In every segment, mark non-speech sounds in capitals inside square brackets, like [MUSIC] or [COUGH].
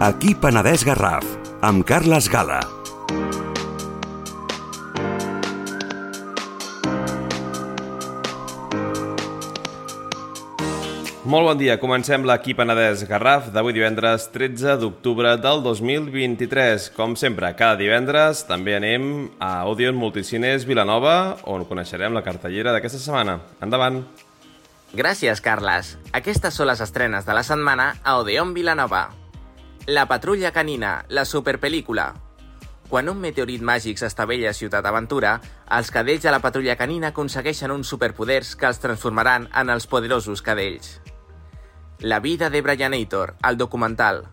Aquí Penedès Garraf, amb Carles Gala. Molt bon dia, comencem l'equip Penedès Garraf d'avui divendres 13 d'octubre del 2023. Com sempre, cada divendres també anem a Odeon Multicines Vilanova, on coneixerem la cartellera d'aquesta setmana. Endavant! Gràcies, Carles. Aquestes són les estrenes de la setmana a Odeon Vilanova. La patrulla canina, la superpel·lícula. Quan un meteorit màgic s'estavella a Ciutat Aventura, els cadells de la patrulla canina aconsegueixen uns superpoders que els transformaran en els poderosos cadells. La vida de Brianator, el documental.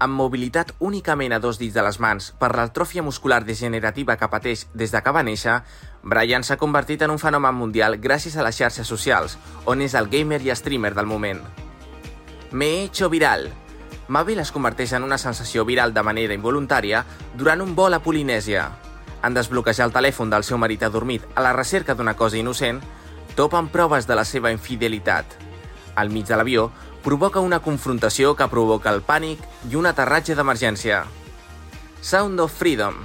Amb mobilitat únicament a dos dits de les mans per l'atròfia muscular degenerativa que pateix des de que va néixer, Brian s'ha convertit en un fenomen mundial gràcies a les xarxes socials, on és el gamer i streamer del moment. Me he hecho viral. Mabel es converteix en una sensació viral de manera involuntària durant un vol a Polinèsia. En desbloquejar el telèfon del seu marit adormit a la recerca d'una cosa innocent, topen proves de la seva infidelitat al mig de l'avió, provoca una confrontació que provoca el pànic i un aterratge d'emergència. Sound of Freedom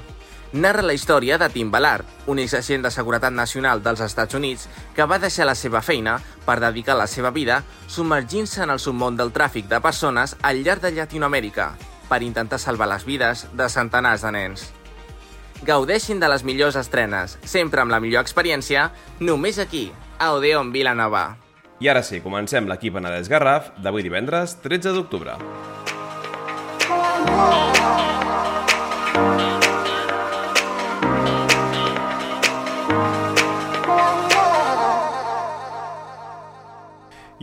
narra la història de Tim Ballard, un exagent de seguretat nacional dels Estats Units que va deixar la seva feina per dedicar la seva vida submergint-se en el submón del tràfic de persones al llarg de Llatinoamèrica per intentar salvar les vides de centenars de nens. Gaudeixin de les millors estrenes, sempre amb la millor experiència, només aquí, a Odeon Vilanova. I ara sí, comencem l'equip Penedès Garraf d'avui divendres 13 d'octubre.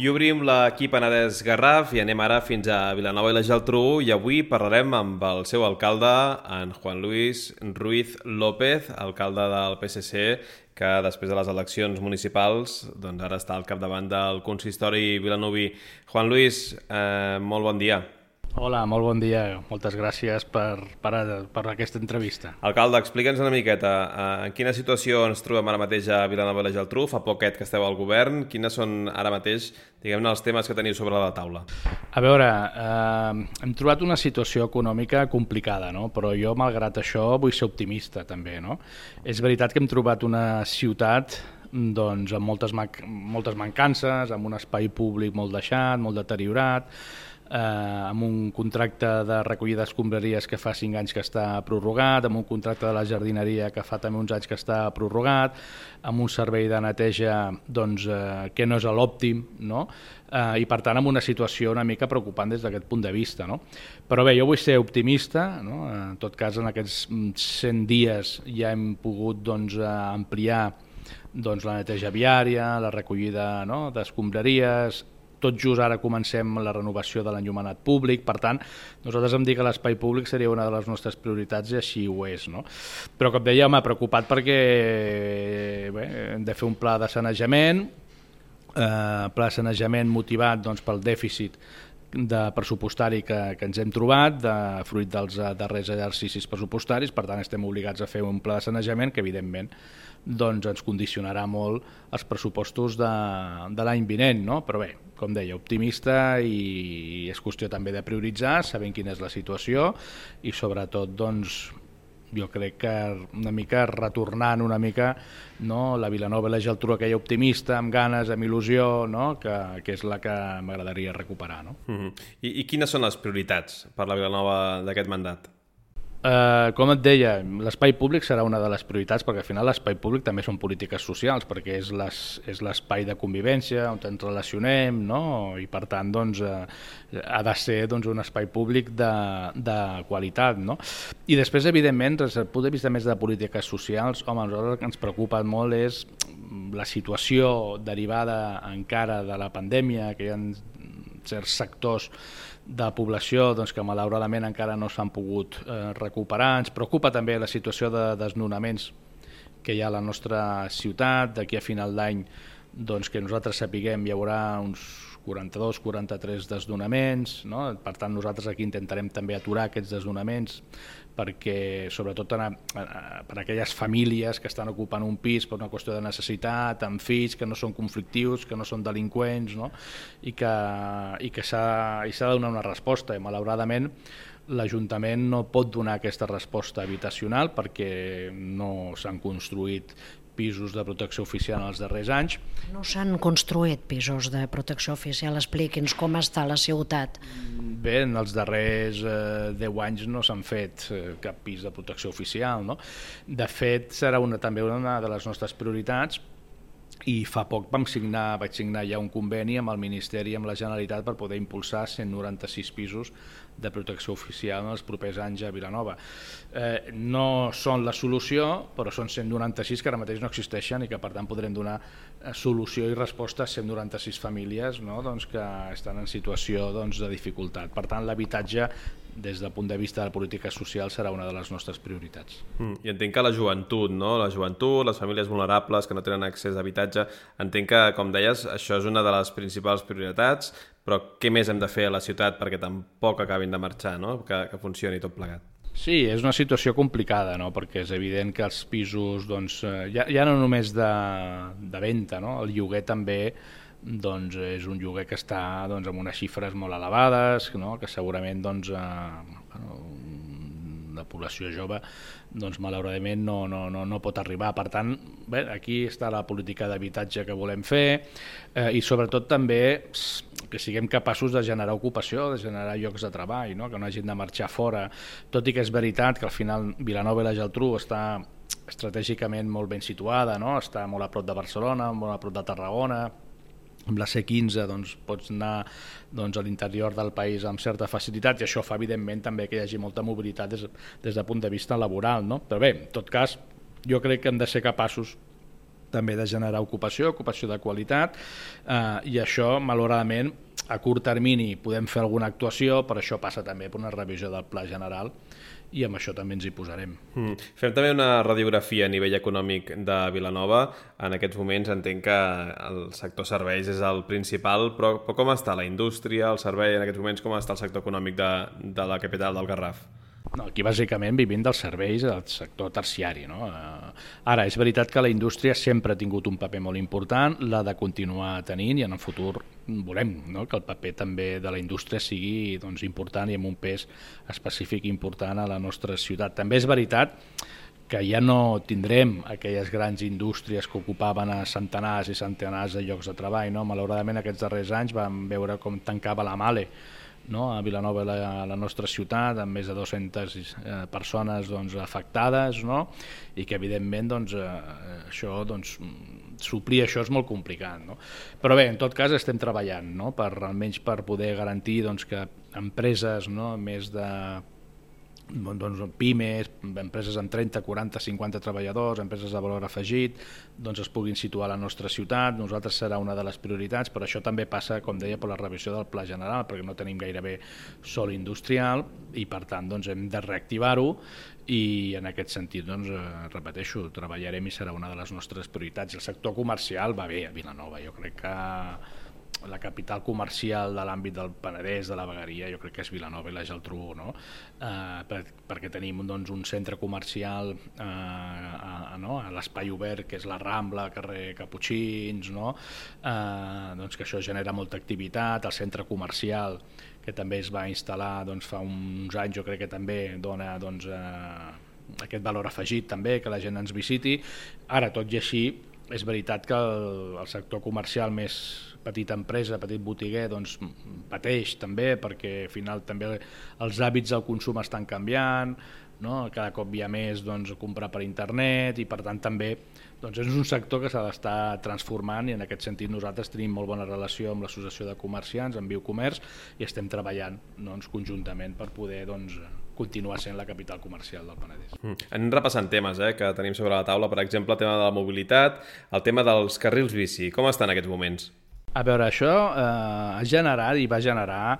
I obrim l'equip Penedès Garraf i anem ara fins a Vilanova i la Geltrú i avui parlarem amb el seu alcalde, en Juan Luis Ruiz López, alcalde del PSC, que després de les eleccions municipals doncs ara està al capdavant del consistori vilanovi. Juan Luis, eh, molt bon dia. Hola, molt bon dia. Moltes gràcies per, per, per aquesta entrevista. Alcalde, explica'ns una miqueta eh, en quina situació ens trobem ara mateix a Vilanova i la Geltrú, fa poquet que esteu al govern, quines són ara mateix diguem-ne els temes que teniu sobre la taula? A veure, eh, hem trobat una situació econòmica complicada, no? però jo, malgrat això, vull ser optimista també. No? És veritat que hem trobat una ciutat doncs, amb moltes, moltes mancances, amb un espai públic molt deixat, molt deteriorat, eh, amb un contracte de recollida d'escombraries que fa 5 anys que està prorrogat, amb un contracte de la jardineria que fa també uns anys que està prorrogat, amb un servei de neteja doncs, eh, que no és l'òptim, no? eh, i per tant amb una situació una mica preocupant des d'aquest punt de vista. No? Però bé, jo vull ser optimista, no? en tot cas en aquests 100 dies ja hem pogut doncs, eh, ampliar doncs, la neteja viària, la recollida no? d'escombraries, tot just ara comencem la renovació de l'enllumenat públic, per tant, nosaltres em dic que l'espai públic seria una de les nostres prioritats i així ho és. No? Però, com deia, m'ha preocupat perquè bé, hem de fer un pla de sanejament, eh, pla de sanejament motivat doncs, pel dèficit de pressupostari que, que ens hem trobat, de fruit dels eh, darrers exercicis pressupostaris, per tant estem obligats a fer un pla de sanejament que evidentment doncs, ens condicionarà molt els pressupostos de, de l'any vinent, no? però bé, com deia, optimista i és qüestió també de prioritzar, sabent quina és la situació i sobretot doncs, jo crec que una mica retornant una mica no, la Vilanova i la Geltrú aquella optimista, amb ganes, amb il·lusió, no, que, que és la que m'agradaria recuperar. No? Uh -huh. I, I quines són les prioritats per la Vilanova d'aquest mandat? Uh, com et deia, l'espai públic serà una de les prioritats perquè al final l'espai públic també són polítiques socials perquè és l'espai de convivència on ens relacionem no? i per tant doncs, uh, ha de ser doncs, un espai públic de, de qualitat. No? I després, evidentment, des del punt de vista més de polítiques socials, home, el que ens preocupa molt és la situació derivada encara de la pandèmia, que hi ha certs sectors de població doncs, que malauradament encara no s'han pogut eh, recuperar. Ens preocupa també la situació de desnonaments que hi ha a la nostra ciutat. D'aquí a final d'any doncs, que nosaltres sapiguem hi haurà uns 42-43 desnonaments. No? Per tant, nosaltres aquí intentarem també aturar aquests desnonaments perquè sobretot a, a, per aquelles famílies que estan ocupant un pis per una qüestió de necessitat, amb fills que no són conflictius, que no són delinqüents, no? i que, i que s'ha de donar una resposta. I malauradament l'Ajuntament no pot donar aquesta resposta habitacional perquè no s'han construït pisos de protecció oficial en els darrers anys. No s'han construït pisos de protecció oficial. Expliqui'ns com està la ciutat. Bé, en els darrers eh, 10 anys no s'han fet eh, cap pis de protecció oficial. No? De fet, serà una, també una de les nostres prioritats i fa poc vam signar, vaig signar ja un conveni amb el Ministeri i amb la Generalitat per poder impulsar 196 pisos de protecció oficial en els propers anys a Vilanova. Eh, no són la solució, però són 196 que ara mateix no existeixen i que per tant podrem donar eh, solució i resposta a 196 famílies no? doncs que estan en situació doncs, de dificultat. Per tant, l'habitatge des del punt de vista de la política social serà una de les nostres prioritats. Mm, I entenc que la joventut, no? la joventut, les famílies vulnerables que no tenen accés a habitatge, entenc que, com deies, això és una de les principals prioritats, però què més hem de fer a la ciutat perquè tampoc acabin de marxar, no? que, que funcioni tot plegat? Sí, és una situació complicada, no? perquè és evident que els pisos, doncs, eh, ja, ja no només de, de venda, no? el lloguer també doncs és un lloguer que està doncs, amb unes xifres molt elevades, no? que segurament doncs, eh, bueno, la població jove doncs, malauradament no, no, no, no pot arribar. Per tant, bé, aquí està la política d'habitatge que volem fer eh, i sobretot també que siguem capaços de generar ocupació, de generar llocs de treball, no? que no hagin de marxar fora, tot i que és veritat que al final Vilanova i la Geltrú està estratègicament molt ben situada, no? està molt a prop de Barcelona, molt a prop de Tarragona, amb la C15 doncs, pots anar doncs, a l'interior del país amb certa facilitat i això fa evidentment també que hi hagi molta mobilitat des, des del punt de vista laboral. No? Però bé, en tot cas, jo crec que hem de ser capaços també de generar ocupació, ocupació de qualitat, eh, i això, malauradament, a curt termini podem fer alguna actuació, però això passa també per una revisió del pla general i amb això també ens hi posarem. Mm. Fem també una radiografia a nivell econòmic de Vilanova. En aquests moments entenc que el sector serveis és el principal, però, però com està la indústria, el servei, en aquests moments com està el sector econòmic de, de la capital del Garraf? No, aquí bàsicament vivim dels serveis del sector terciari. No? Eh, ara, és veritat que la indústria sempre ha tingut un paper molt important, l'ha de continuar tenint i en el futur volem no? que el paper també de la indústria sigui doncs, important i amb un pes específic important a la nostra ciutat. També és veritat que ja no tindrem aquelles grans indústries que ocupaven a centenars i centenars de llocs de treball. No? Malauradament aquests darrers anys vam veure com tancava la Male, no? a Vilanova, la, la nostra ciutat, amb més de 200 eh, persones doncs, afectades, no? i que evidentment doncs, eh, això, doncs, suplir això és molt complicat. No? Però bé, en tot cas estem treballant no? per, almenys per poder garantir doncs, que empreses no? més de doncs, pimes, empreses amb 30, 40, 50 treballadors, empreses de valor afegit, doncs es puguin situar a la nostra ciutat. Nosaltres serà una de les prioritats, però això també passa, com deia, per la revisió del pla general, perquè no tenim gairebé sol industrial i, per tant, doncs, hem de reactivar-ho i en aquest sentit, doncs, eh, repeteixo, treballarem i serà una de les nostres prioritats. El sector comercial va bé a Vilanova, jo crec que la capital comercial de l'àmbit del Penedès, de la Vegueria, jo crec que és Vilanova i la Geltrú, no? Eh, per, perquè tenim doncs, un centre comercial eh, a, no? a l'espai obert, que és la Rambla, carrer Caputxins, no? eh, doncs que això genera molta activitat, el centre comercial, que també es va instal·lar doncs, fa uns anys, jo crec que també dona doncs, eh, aquest valor afegit també, que la gent ens visiti. Ara, tot i així, és veritat que el, el sector comercial més petita empresa, petit botiguer, doncs pateix també perquè al final també els hàbits del consum estan canviant, no? cada cop hi ha més doncs, comprar per internet i per tant també doncs és un sector que s'ha d'estar transformant i en aquest sentit nosaltres tenim molt bona relació amb l'Associació de Comerciants, amb Biocomerç i estem treballant doncs, conjuntament per poder doncs, continuar sent la capital comercial del Penedès. Mm. Anem repassant temes eh, que tenim sobre la taula, per exemple, el tema de la mobilitat, el tema dels carrils bici. Com estan en aquests moments? A veure, això eh, ha generat i va generar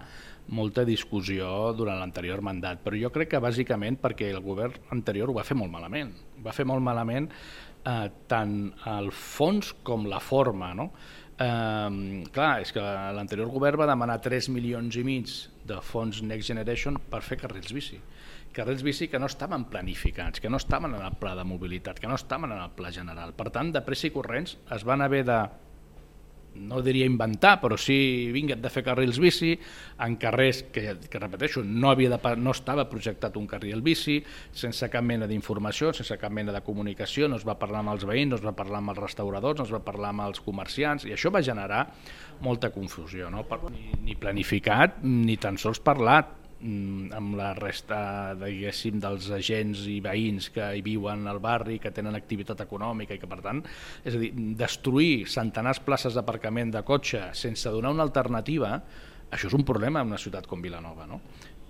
molta discussió durant l'anterior mandat, però jo crec que bàsicament perquè el govern anterior ho va fer molt malament. Va fer molt malament eh, tant el fons com la forma. No? Eh, clar, és que l'anterior govern va demanar 3 milions i mig de fons Next Generation per fer carrils bici carrils bici que no estaven planificats, que no estaven en el pla de mobilitat, que no estaven en el pla general. Per tant, de pressa i corrents es van haver de no diria inventar, però sí, vinga, de fer carrils bici, en carrers que, que repeteixo, no, havia de, no estava projectat un carril bici, sense cap mena d'informació, sense cap mena de comunicació, no es va parlar amb els veïns, no es va parlar amb els restauradors, no es va parlar amb els comerciants, i això va generar molta confusió, no? ni, ni planificat, ni tan sols parlat, amb la resta, diguéssim, dels agents i veïns que hi viuen al barri, que tenen activitat econòmica i que, per tant, és a dir, destruir centenars places d'aparcament de cotxe sense donar una alternativa, això és un problema en una ciutat com Vilanova, no?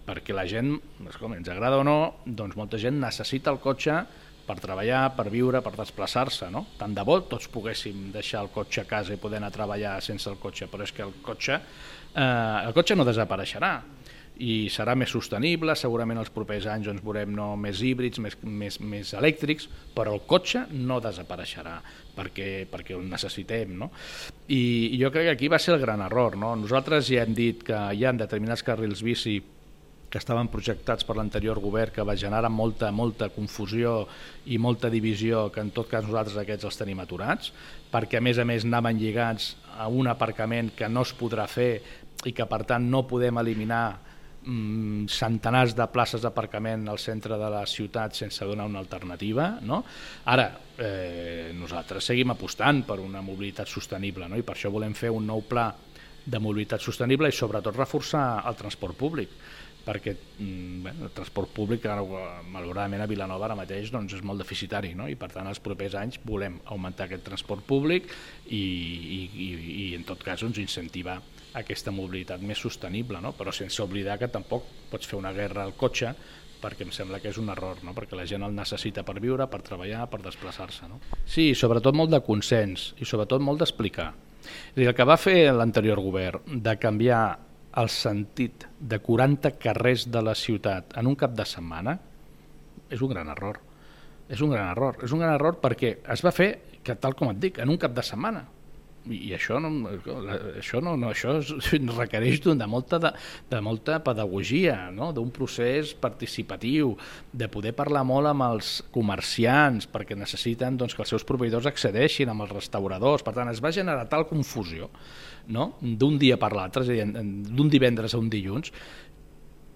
perquè la gent, com ens agrada o no, doncs molta gent necessita el cotxe per treballar, per viure, per desplaçar-se, no? Tant de bo tots poguéssim deixar el cotxe a casa i poder anar a treballar sense el cotxe, però és que el cotxe, eh, el cotxe no desapareixerà i serà més sostenible, segurament els propers anys ens veurem no més híbrids, més, més, més elèctrics, però el cotxe no desapareixerà perquè, perquè el necessitem. No? I, I jo crec que aquí va ser el gran error. No? Nosaltres ja hem dit que hi ha determinats carrils bici que estaven projectats per l'anterior govern que va generar molta, molta confusió i molta divisió que en tot cas nosaltres aquests els tenim aturats perquè a més a més anaven lligats a un aparcament que no es podrà fer i que per tant no podem eliminar centenars de places d'aparcament al centre de la ciutat sense donar una alternativa. No? Ara, eh, nosaltres seguim apostant per una mobilitat sostenible no? i per això volem fer un nou pla de mobilitat sostenible i sobretot reforçar el transport públic perquè mm, bé, el transport públic malauradament a Vilanova ara mateix doncs, és molt deficitari no? i per tant els propers anys volem augmentar aquest transport públic i, i, i, i en tot cas doncs, incentivar aquesta mobilitat més sostenible, no? però sense oblidar que tampoc pots fer una guerra al cotxe perquè em sembla que és un error, no? perquè la gent el necessita per viure, per treballar, per desplaçar-se. No? Sí, sobretot molt de consens i sobretot molt d'explicar. És dir, el que va fer l'anterior govern de canviar el sentit de 40 carrers de la ciutat en un cap de setmana és un gran error. És un gran error. És un gran error perquè es va fer, que tal com et dic, en un cap de setmana i això no, això no, no això [LAUGHS] requereix de molta, de, de molta pedagogia, no? d'un procés participatiu, de poder parlar molt amb els comerciants perquè necessiten doncs, que els seus proveïdors accedeixin amb els restauradors, per tant es va generar tal confusió no? d'un dia per l'altre, d'un divendres a un dilluns,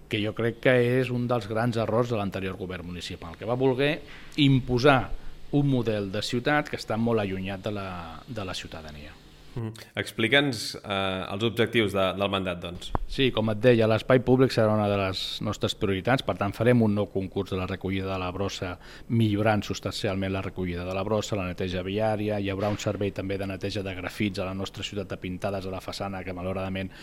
que jo crec que és un dels grans errors de l'anterior govern municipal, que va voler imposar un model de ciutat que està molt allunyat de la, de la ciutadania. Mm. Explica'ns eh, els objectius de, del mandat, doncs. Sí, com et deia, l'espai públic serà una de les nostres prioritats, per tant farem un nou concurs de la recollida de la brossa, millorant substancialment la recollida de la brossa, la neteja viària, hi haurà un servei també de neteja de grafits a la nostra ciutat de pintades a la façana, que malauradament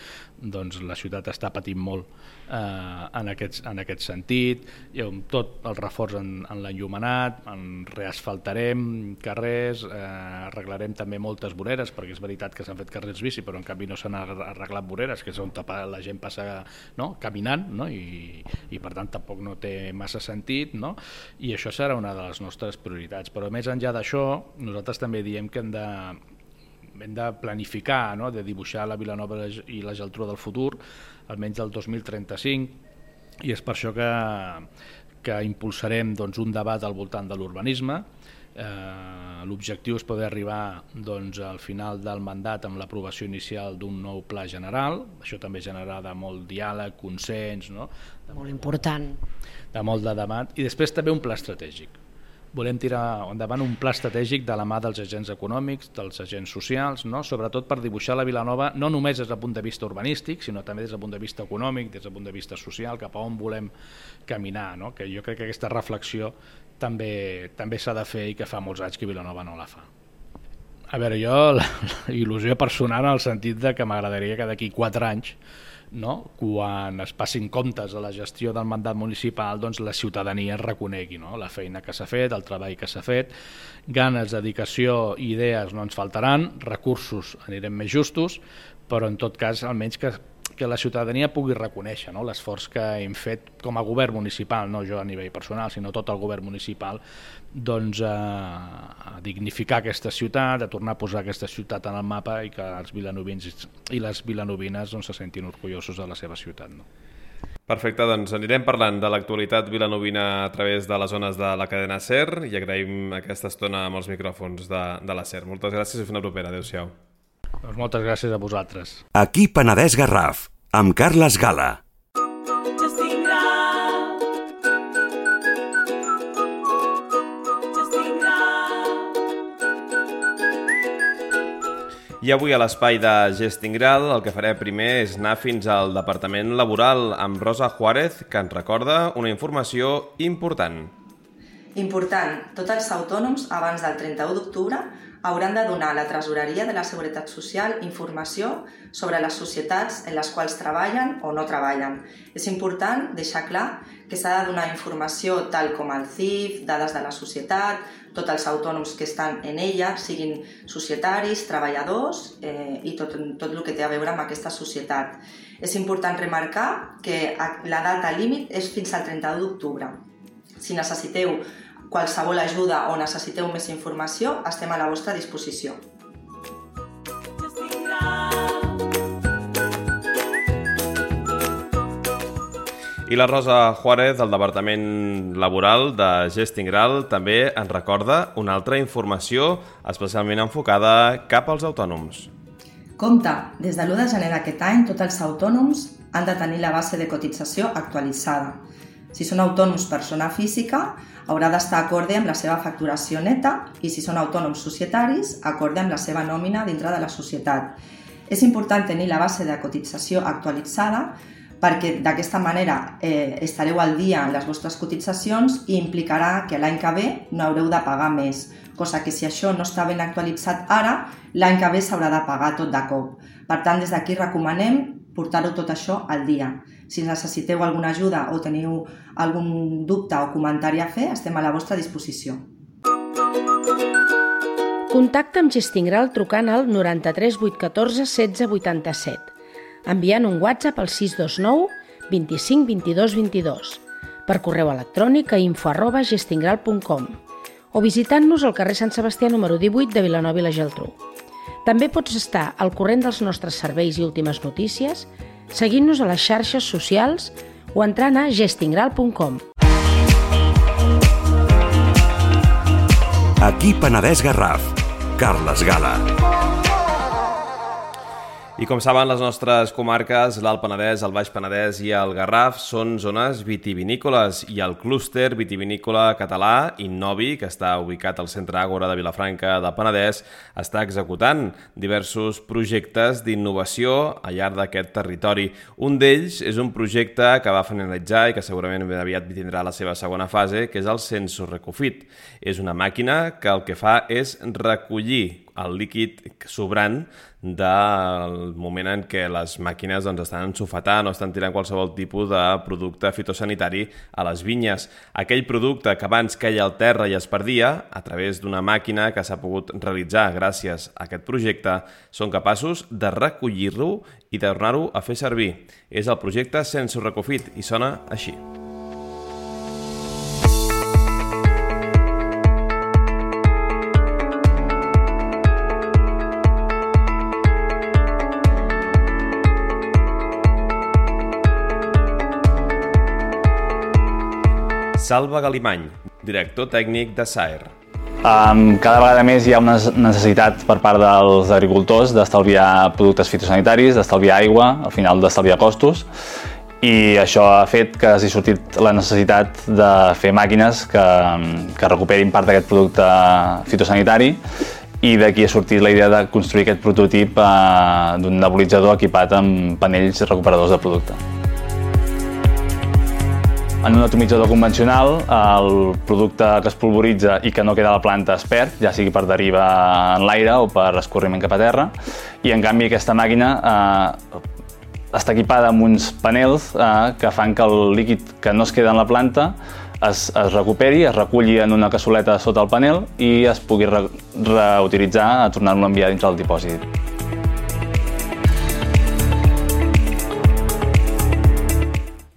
doncs, la ciutat està patint molt eh, en, aquest, en aquest sentit, i amb tot el reforç en, en l'enllumenat, en reasfaltarem carrers, eh, arreglarem també moltes voreres, perquè és veritat que s'han fet carrers bici, però en canvi no s'han arreglat voreres, que és on la gent passa no? caminant, no? I, i per tant tampoc no té massa sentit, no? i això serà una de les nostres prioritats. Però més enllà d'això, nosaltres també diem que hem de, hem de planificar, no? de dibuixar la Vilanova i la Geltrú del futur, almenys del 2035, i és per això que, que impulsarem doncs, un debat al voltant de l'urbanisme, Eh, L'objectiu és poder arribar doncs, al final del mandat amb l'aprovació inicial d'un nou pla general, això també generarà molt diàleg, consens, no? de molt important. De molt de debat, i després també un pla estratègic. Volem tirar endavant un pla estratègic de la mà dels agents econòmics, dels agents socials, no? sobretot per dibuixar la Vilanova no només des del punt de vista urbanístic, sinó també des del punt de vista econòmic, des del punt de vista social, cap a on volem caminar. No? Que jo crec que aquesta reflexió també també s'ha de fer i que fa molts anys que Vilanova no la fa. A veure, jo la, la il·lusió personal en el sentit de que m'agradaria que d'aquí quatre anys no? quan es passin comptes a la gestió del mandat municipal, doncs la ciutadania reconegui no? la feina que s'ha fet, el treball que s'ha fet, ganes, dedicació i idees no ens faltaran, recursos anirem més justos, però en tot cas almenys que que la ciutadania pugui reconèixer no? l'esforç que hem fet com a govern municipal, no jo a nivell personal, sinó tot el govern municipal, doncs, a, a dignificar aquesta ciutat, a tornar a posar aquesta ciutat en el mapa i que els vilanovins i les vilanovines doncs, se sentin orgullosos de la seva ciutat. No? Perfecte, doncs anirem parlant de l'actualitat vilanovina a través de les zones de la cadena SER i agraïm aquesta estona amb els micròfons de, de la SER. Moltes gràcies i fins la propera. Adéu-siau. Doncs moltes gràcies a vosaltres. Aquí Penedès Garraf, amb Carles Gala. I avui a l'espai de Gestingral el que faré primer és anar fins al Departament Laboral amb Rosa Juárez, que ens recorda una informació important. Important, tots els autònoms abans del 31 d'octubre hauran de donar a la Tresoreria de la Seguretat Social informació sobre les societats en les quals treballen o no treballen. És important deixar clar que s'ha de donar informació tal com el CIF, dades de la societat, tots els autònoms que estan en ella, siguin societaris, treballadors eh, i tot, tot el que té a veure amb aquesta societat. És important remarcar que la data límit és fins al 31 d'octubre. Si necessiteu qualsevol ajuda o necessiteu més informació, estem a la vostra disposició. I la Rosa Juárez, del Departament Laboral de Gestingral, també ens recorda una altra informació especialment enfocada cap als autònoms. Compte, des de l'1 de gener d'aquest any, tots els autònoms han de tenir la base de cotització actualitzada. Si són autònoms persona física, haurà d'estar acorde amb la seva facturació neta i si són autònoms societaris, acorde amb la seva nòmina dintre de la societat. És important tenir la base de cotització actualitzada perquè d'aquesta manera eh, estareu al dia en les vostres cotitzacions i implicarà que l'any que ve no haureu de pagar més, cosa que si això no està ben actualitzat ara, l'any que ve s'haurà de pagar tot de cop. Per tant, des d'aquí recomanem portar-ho tot això al dia. Si necessiteu alguna ajuda o teniu algun dubte o comentari a fer, estem a la vostra disposició. Contacta amb Gestingral trucant al 93 814 16 87 enviant un WhatsApp al 629 25 22 22, per correu electrònic a info arroba gestingral.com o visitant-nos al carrer Sant Sebastià número 18 de Vilanova i la Geltrú. També pots estar al corrent dels nostres serveis i últimes notícies seguint-nos a les xarxes socials o entrant a gestingral.com. Aquí Penedès Garraf, Carles Gala. I com saben, les nostres comarques, l'Alt Penedès, el Baix Penedès i el Garraf, són zones vitivinícoles i el clúster vitivinícola català Innovi, que està ubicat al centre Àgora de Vilafranca del Penedès, està executant diversos projectes d'innovació al llarg d'aquest territori. Un d'ells és un projecte que va finalitzar i que segurament ben aviat tindrà la seva segona fase, que és el Sensorecofit. És una màquina que el que fa és recollir el líquid sobrant del moment en què les màquines doncs, estan ensofetant o estan tirant qualsevol tipus de producte fitosanitari a les vinyes. Aquell producte que abans queia al terra i es perdia, a través d'una màquina que s'ha pogut realitzar gràcies a aquest projecte, són capaços de recollir-lo i de tornar-ho a fer servir. És el projecte Sense Recofit i sona així. Salva Galimany, director tècnic de SAER. Cada vegada més hi ha una necessitat per part dels agricultors d'estalviar productes fitosanitaris, d'estalviar aigua, al final d'estalviar costos, i això ha fet que hagi sortit la necessitat de fer màquines que, que recuperin part d'aquest producte fitosanitari i d'aquí ha sortit la idea de construir aquest prototip uh, d'un nebulitzador equipat amb panells recuperadors de producte. En un atomitzador convencional, el producte que es polvoritza i que no queda a la planta es perd, ja sigui per deriva en l'aire o per escorriment cap a terra, i en canvi aquesta màquina eh, està equipada amb uns panels eh, que fan que el líquid que no es queda en la planta es, es recuperi, es reculli en una cassoleta sota el panel i es pugui re, reutilitzar a tornar-lo a enviar dins del dipòsit.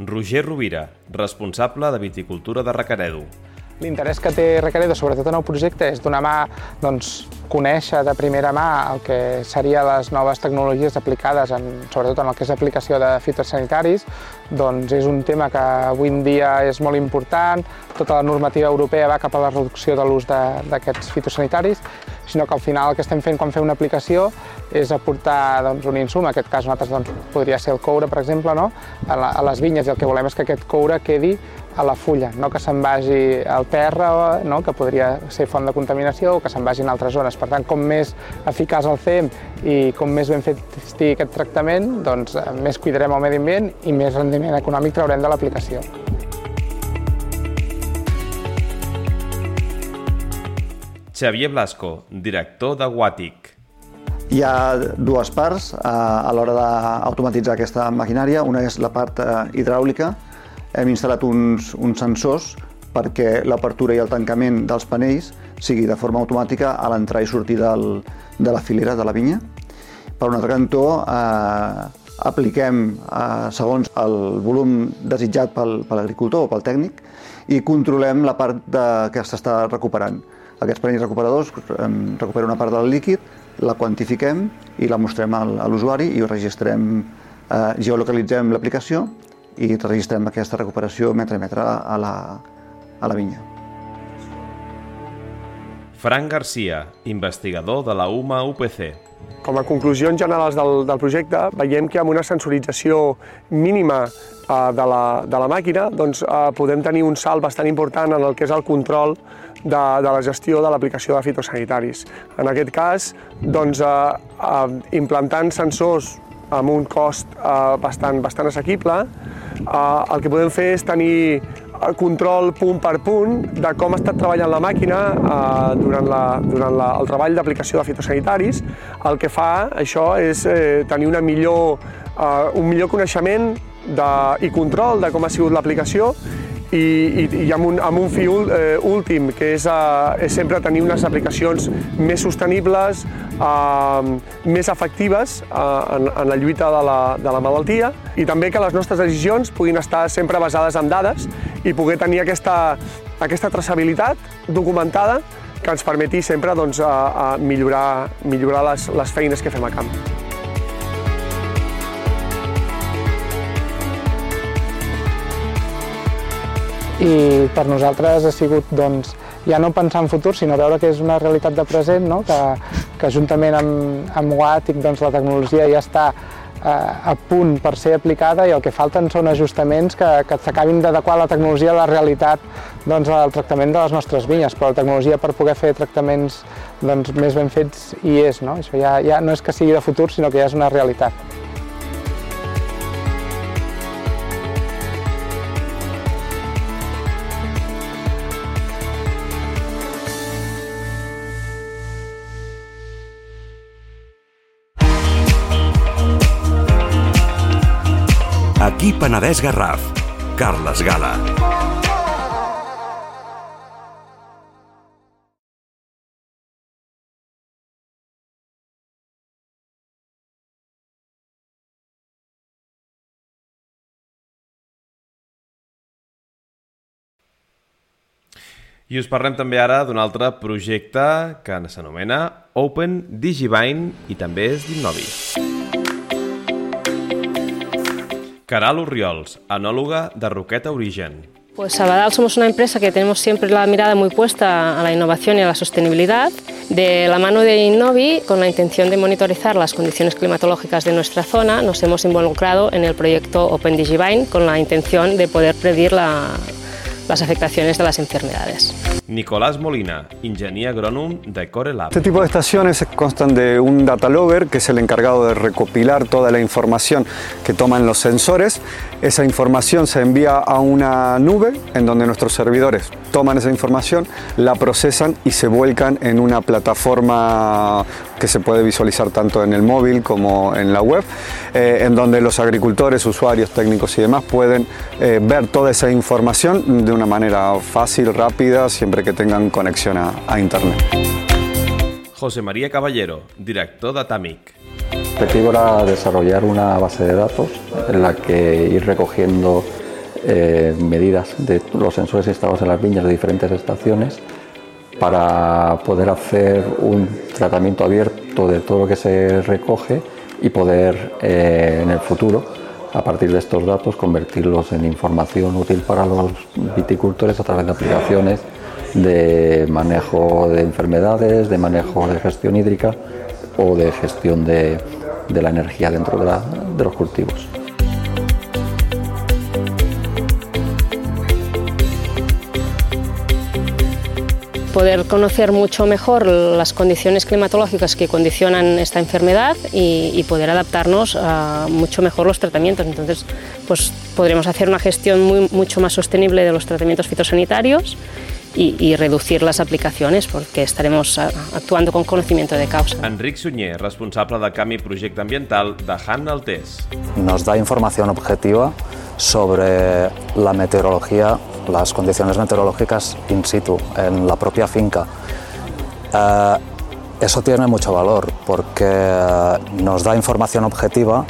Roger Rovira, responsable de viticultura de Recaredo. L'interès que té Recaredo, sobretot en el projecte, és donar mà doncs, conèixer de primera mà el que serien les noves tecnologies aplicades, en, sobretot en el que és aplicació de fitosanitaris, doncs és un tema que avui en dia és molt important, tota la normativa europea va cap a la reducció de l'ús d'aquests fitosanitaris, sinó que al final el que estem fent quan fem una aplicació és aportar doncs, un insum, en aquest cas nosaltres doncs, podria ser el coure, per exemple, no? a, la, a les vinyes, i el que volem és que aquest coure quedi a la fulla, no que se'n vagi al terra, no? que podria ser font de contaminació, o que se'n vagi en altres zones. Per tant, com més eficaç el fem i com més ben fet estigui aquest tractament, doncs eh, més cuidarem el medi ambient i més rendiment econòmic traurem de l'aplicació. Xavier Blasco, director de Guàtic. Hi ha dues parts eh, a l'hora d'automatitzar aquesta maquinària. Una és la part eh, hidràulica. Hem instal·lat uns, uns sensors perquè l'apertura i el tancament dels panells sigui de forma automàtica a l'entrar i sortir del, de la filera de la vinya. Per un altre cantó, eh, apliquem eh, segons el volum desitjat pel, per l'agricultor o pel tècnic i controlem la part de, que s'està recuperant. Aquests panells recuperadors recuperen una part del líquid, la quantifiquem i la mostrem a l'usuari i ho registrem, eh, geolocalitzem l'aplicació i registrem aquesta recuperació metre a metre a la, a la vinya. Frank Garcia, investigador de la UMA UPC. Com a conclusions generals del, del projecte, veiem que amb una sensorització mínima eh, de, la, de la màquina doncs, eh, podem tenir un salt bastant important en el que és el control de, de la gestió de l'aplicació de fitosanitaris. En aquest cas, doncs, eh, eh, implantant sensors amb un cost eh, bastant, bastant assequible, eh, el que podem fer és tenir control punt per punt de com ha estat treballant la màquina eh, durant, la, durant la, el treball d'aplicació de fitosanitaris. El que fa això és eh, tenir una millor, eh, un millor coneixement de, i control de com ha sigut l'aplicació i, i, i amb, un, amb un fi eh, últim, que és, eh, és sempre tenir unes aplicacions més sostenibles, eh, més efectives eh, en, en la lluita de la, de la malaltia i també que les nostres decisions puguin estar sempre basades en dades i poder tenir aquesta, aquesta traçabilitat documentada que ens permeti sempre doncs, a, a millorar, millorar les, les feines que fem a camp. I per nosaltres ha sigut doncs, ja no pensar en futur, sinó veure que és una realitat de present, no? que, que juntament amb, amb Watic doncs, la tecnologia ja està eh, a punt per ser aplicada i el que falten són ajustaments que, que s'acabin d'adequar la tecnologia a la realitat doncs, al tractament de les nostres vinyes, però la tecnologia per poder fer tractaments doncs, més ben fets hi és. No? Això ja, ja no és que sigui de futur, sinó que ja és una realitat. Penedès Garraf. Carles Gala. I us parlem també ara d'un altre projecte que s'anomena Open Digivine i també és d'Innovi. Caral Urriols, anòloga de Roqueta Origen. Pues Sabadell somos una empresa que tenemos siempre la mirada muy puesta a la innovación y a la sostenibilidad. De la mano de Innovi, con la intención de monitorizar las condiciones climatológicas de nuestra zona, nos hemos involucrado en el proyecto Open Digivine con la intención de poder predir la, las afectaciones de las enfermedades. Nicolás Molina, ingeniero agrónomo de Corelab. Este tipo de estaciones constan de un data logger, que es el encargado de recopilar toda la información que toman los sensores. Esa información se envía a una nube en donde nuestros servidores toman esa información, la procesan y se vuelcan en una plataforma que se puede visualizar tanto en el móvil como en la web, eh, en donde los agricultores, usuarios, técnicos y demás pueden eh, ver toda esa información de una manera fácil, rápida, siempre que tengan conexión a, a Internet. José María Caballero, director de Atamic. El objetivo era desarrollar una base de datos en la que ir recogiendo eh, medidas de los sensores instalados en las viñas de diferentes estaciones para poder hacer un tratamiento abierto de todo lo que se recoge y poder eh, en el futuro, a partir de estos datos, convertirlos en información útil para los viticultores a través de aplicaciones de manejo de enfermedades, de manejo de gestión hídrica o de gestión de, de la energía dentro de, los cultivos. poder conocer mucho mejor las condiciones climatológicas que condicionan esta enfermedad y, poder adaptarnos a mucho mejor los tratamientos. Entonces, pues podremos hacer una gestión mucho más sostenible de los tratamientos fitosanitarios y, y reducir las aplicaciones porque estaremos a, actuando con conocimiento de causa. Enric Sunyer, responsable de Canvi Projecte Ambiental de Han Altés. Nos da información objetiva sobre la meteorología, las condiciones meteorológicas in situ, en la propia finca. Eh, eso tiene mucho valor porque eh, nos da información objetiva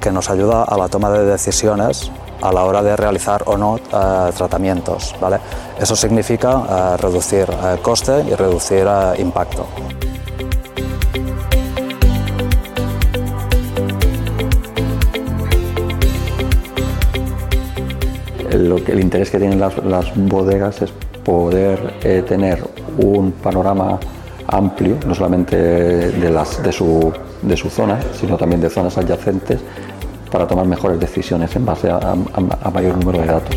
que nos ayuda a la toma de decisiones a la hora de realizar o no eh, tratamientos. ¿vale? Eso significa eh, reducir eh, coste y reducir impacto. Lo que, el interés que tienen las, bodegas es poder tener un panorama amplio, no solamente de, las, de, su, de su zona, sino también de zonas adyacentes, para tomar mejores decisiones en base a, mayor número de datos.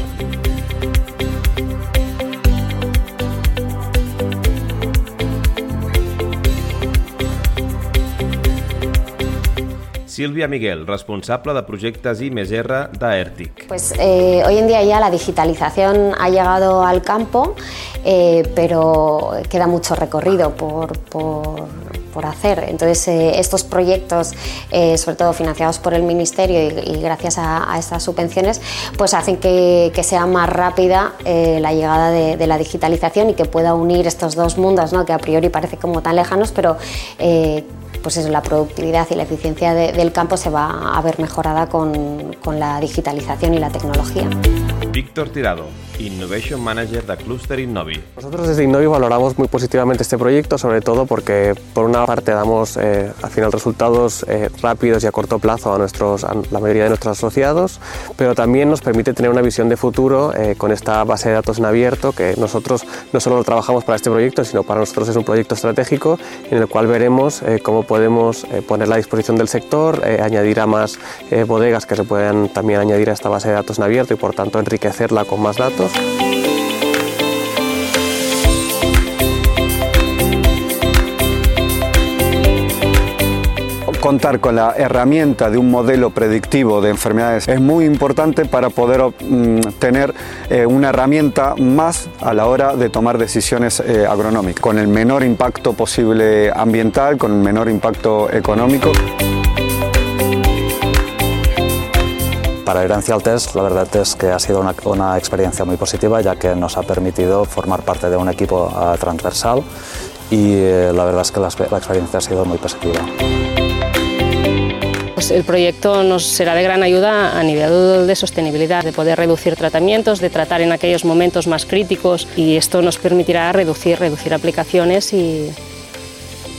Sílvia Miguel, responsable de projectes I més R d'AERTIC. Pues eh, hoy en día ya la digitalización ha llegado al campo, eh, pero queda mucho recorrido por, por- por hacer. Entonces, eh, estos proyectos, eh, sobre todo financiados por el Ministerio y, y gracias a, a estas subvenciones, pues hacen que, que sea más rápida eh, la llegada de, de la digitalización y que pueda unir estos dos mundos, ¿no? que a priori parece como tan lejanos, pero eh, pues eso, la productividad y la eficiencia de- del campo se va a ver mejorada con, con la digitalización y la tecnología. Víctor Tirado, Innovation Manager de Cluster Innovi. Nosotros desde Innovi valoramos muy positivamente este proyecto, sobre todo porque por una parte damos eh, al final resultados eh, rápidos y a corto plazo a, nuestros, a la mayoría de nuestros asociados, pero también nos permite tener una visión de futuro eh, con esta base de datos en abierto que nosotros no solo lo trabajamos para este proyecto, sino para nosotros es un proyecto estratégico en el cual veremos eh, cómo podemos eh, ponerla a disposición del sector, eh, añadir a más bodegas que se puedan también añadir a esta base de datos en abierto y por tanto enriquecerla con más datos. Contar con la herramienta de un modelo predictivo de enfermedades es muy importante para poder mm, tener eh, una herramienta más a la hora de tomar decisiones eh, agronómicas, con el menor impacto posible ambiental, con el menor impacto económico. Para Herencia al Test, la verdad es que ha sido una, una experiencia muy positiva, ya que nos ha permitido formar parte de un equipo eh, transversal y eh, la verdad es que la, la experiencia ha sido muy positiva. Pues el proyecto nos será de gran ayuda a nivel de sostenibilidad, de poder reducir tratamientos, de tratar en aquellos momentos más críticos y esto nos permitirá reducir, reducir aplicaciones y,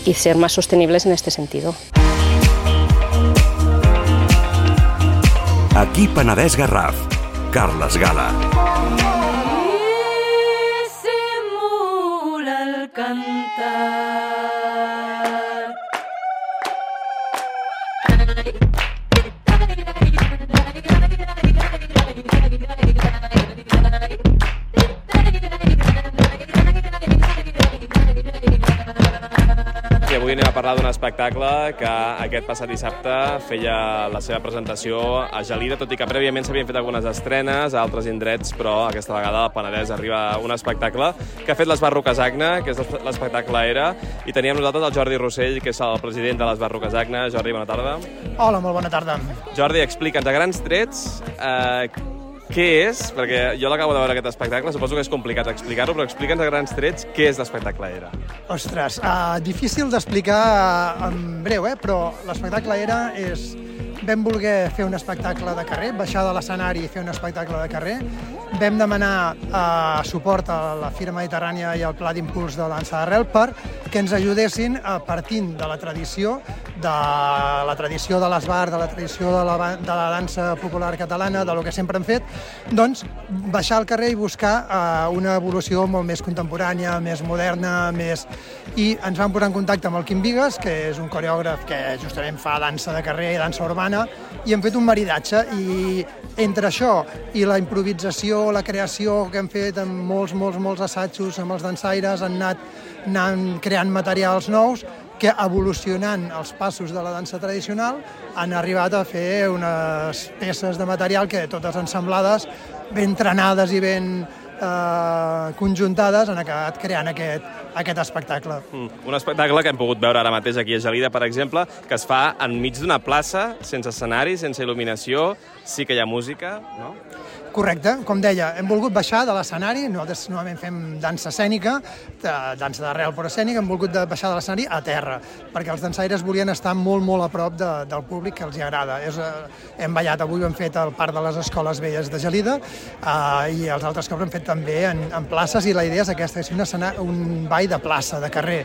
y ser más sostenibles en este sentido. Aquí Penedès Garraf. Carles Gala. I avui anem a parlar d'un espectacle que aquest passat dissabte feia la seva presentació a Gelida, tot i que prèviament s'havien fet algunes estrenes a altres indrets, però aquesta vegada al Penedès arriba un espectacle que ha fet l'Esbarro Casagna, que és l'espectacle Era, i teníem nosaltres el Jordi Rossell, que és el president de l'Esbarro Casagna. Jordi, bona tarda. Hola, molt bona tarda. Jordi, explica'ns a grans trets eh, què és, perquè jo l'acabo de veure aquest espectacle, suposo que és complicat explicar-ho, però explica'ns a grans trets què és l'espectacle Era. Ostres, uh, difícil d'explicar en breu, eh? però l'espectacle era és vam voler fer un espectacle de carrer, baixar de l'escenari i fer un espectacle de carrer. Vam demanar eh, suport a la Fira Mediterrània i al Pla d'Impuls de Dansa d'Arrel per que ens ajudessin, a partint de la tradició, de la tradició de l'esbar, de la tradició de la, de la dansa popular catalana, de lo que sempre hem fet, doncs baixar al carrer i buscar eh, una evolució molt més contemporània, més moderna, més... I ens vam posar en contacte amb el Quim Vigues, que és un coreògraf que justament fa dansa de carrer i dansa urbana, i hem fet un maridatge. I entre això i la improvisació, la creació que hem fet amb molts, molts, molts assajos amb els dansaires, han anat, anant creant materials nous que evolucionant els passos de la dansa tradicional han arribat a fer unes peces de material que totes ensemblades, ben trenades i ben eh, conjuntades han acabat creant aquest, aquest espectacle. Mm. Un espectacle que hem pogut veure ara mateix aquí a Gelida, per exemple, que es fa enmig d'una plaça, sense escenari, sense il·luminació, sí que hi ha música, no? Correcte, com deia, hem volgut baixar de l'escenari, nosaltres normalment fem dansa escènica, dansa d'arrel però escènica, hem volgut baixar de l'escenari a terra, perquè els dansaires volien estar molt, molt a prop de, del públic que els hi agrada. És, eh, hem ballat. Avui, hem fet al Parc de les Escoles Velles de Gelida, eh, i els altres cops hem fet també en, en places, i la idea és aquesta, és un, un ball de plaça, de carrer,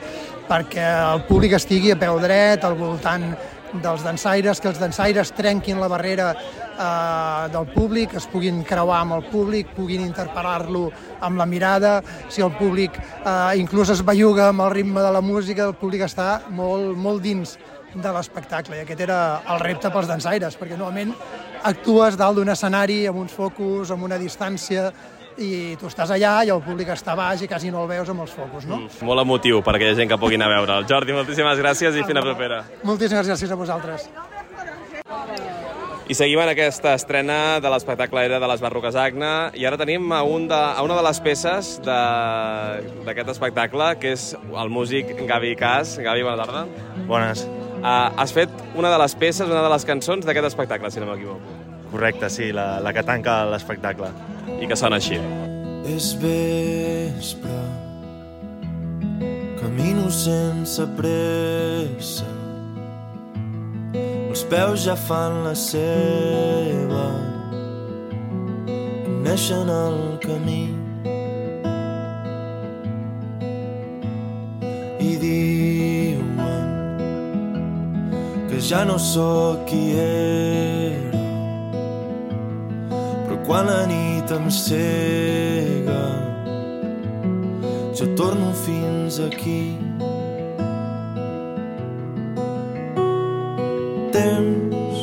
perquè el públic estigui a peu dret, al voltant dels dansaires, que els dansaires trenquin la barrera eh, del públic, es puguin creuar amb el públic, puguin interpel·lar-lo amb la mirada, si el públic eh, inclús es belluga amb el ritme de la música, el públic està molt, molt dins de l'espectacle. I aquest era el repte pels dansaires, perquè normalment actues dalt d'un escenari amb uns focus, amb una distància, i tu estàs allà i el públic està baix i quasi no el veus amb els focus, no? Mm, molt emotiu per aquella gent que pugui anar a veure'l. Jordi, moltíssimes gràcies i fins la propera. Moltíssimes gràcies a vosaltres. I seguim en aquesta estrena de l'espectacle Era de les Barroques Agna i ara tenim a, un de, a una de les peces d'aquest espectacle que és el músic Gavi Cas. Gavi, bona tarda. Bones. Uh, has fet una de les peces, una de les cançons d'aquest espectacle, si no m'equivoco. Correcte, sí, la, la que tanca l'espectacle. I que sona així. És vespre. Camino sense pressa. Els peus ja fan la seva. Coneixen el camí. I diuen que ja no sóc qui era quan la nit em cega. Jo torno fins aquí. Temps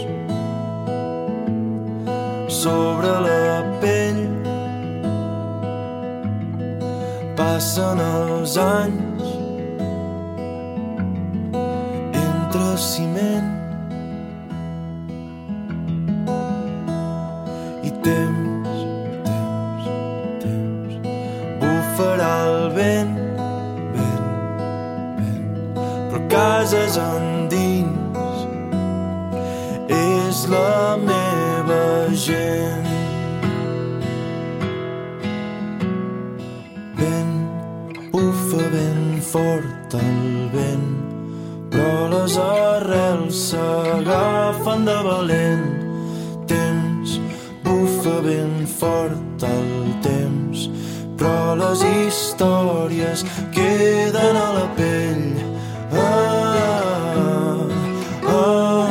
sobre la pell. Passen els anys entre ciment històries queden a la pell. Ah, ah,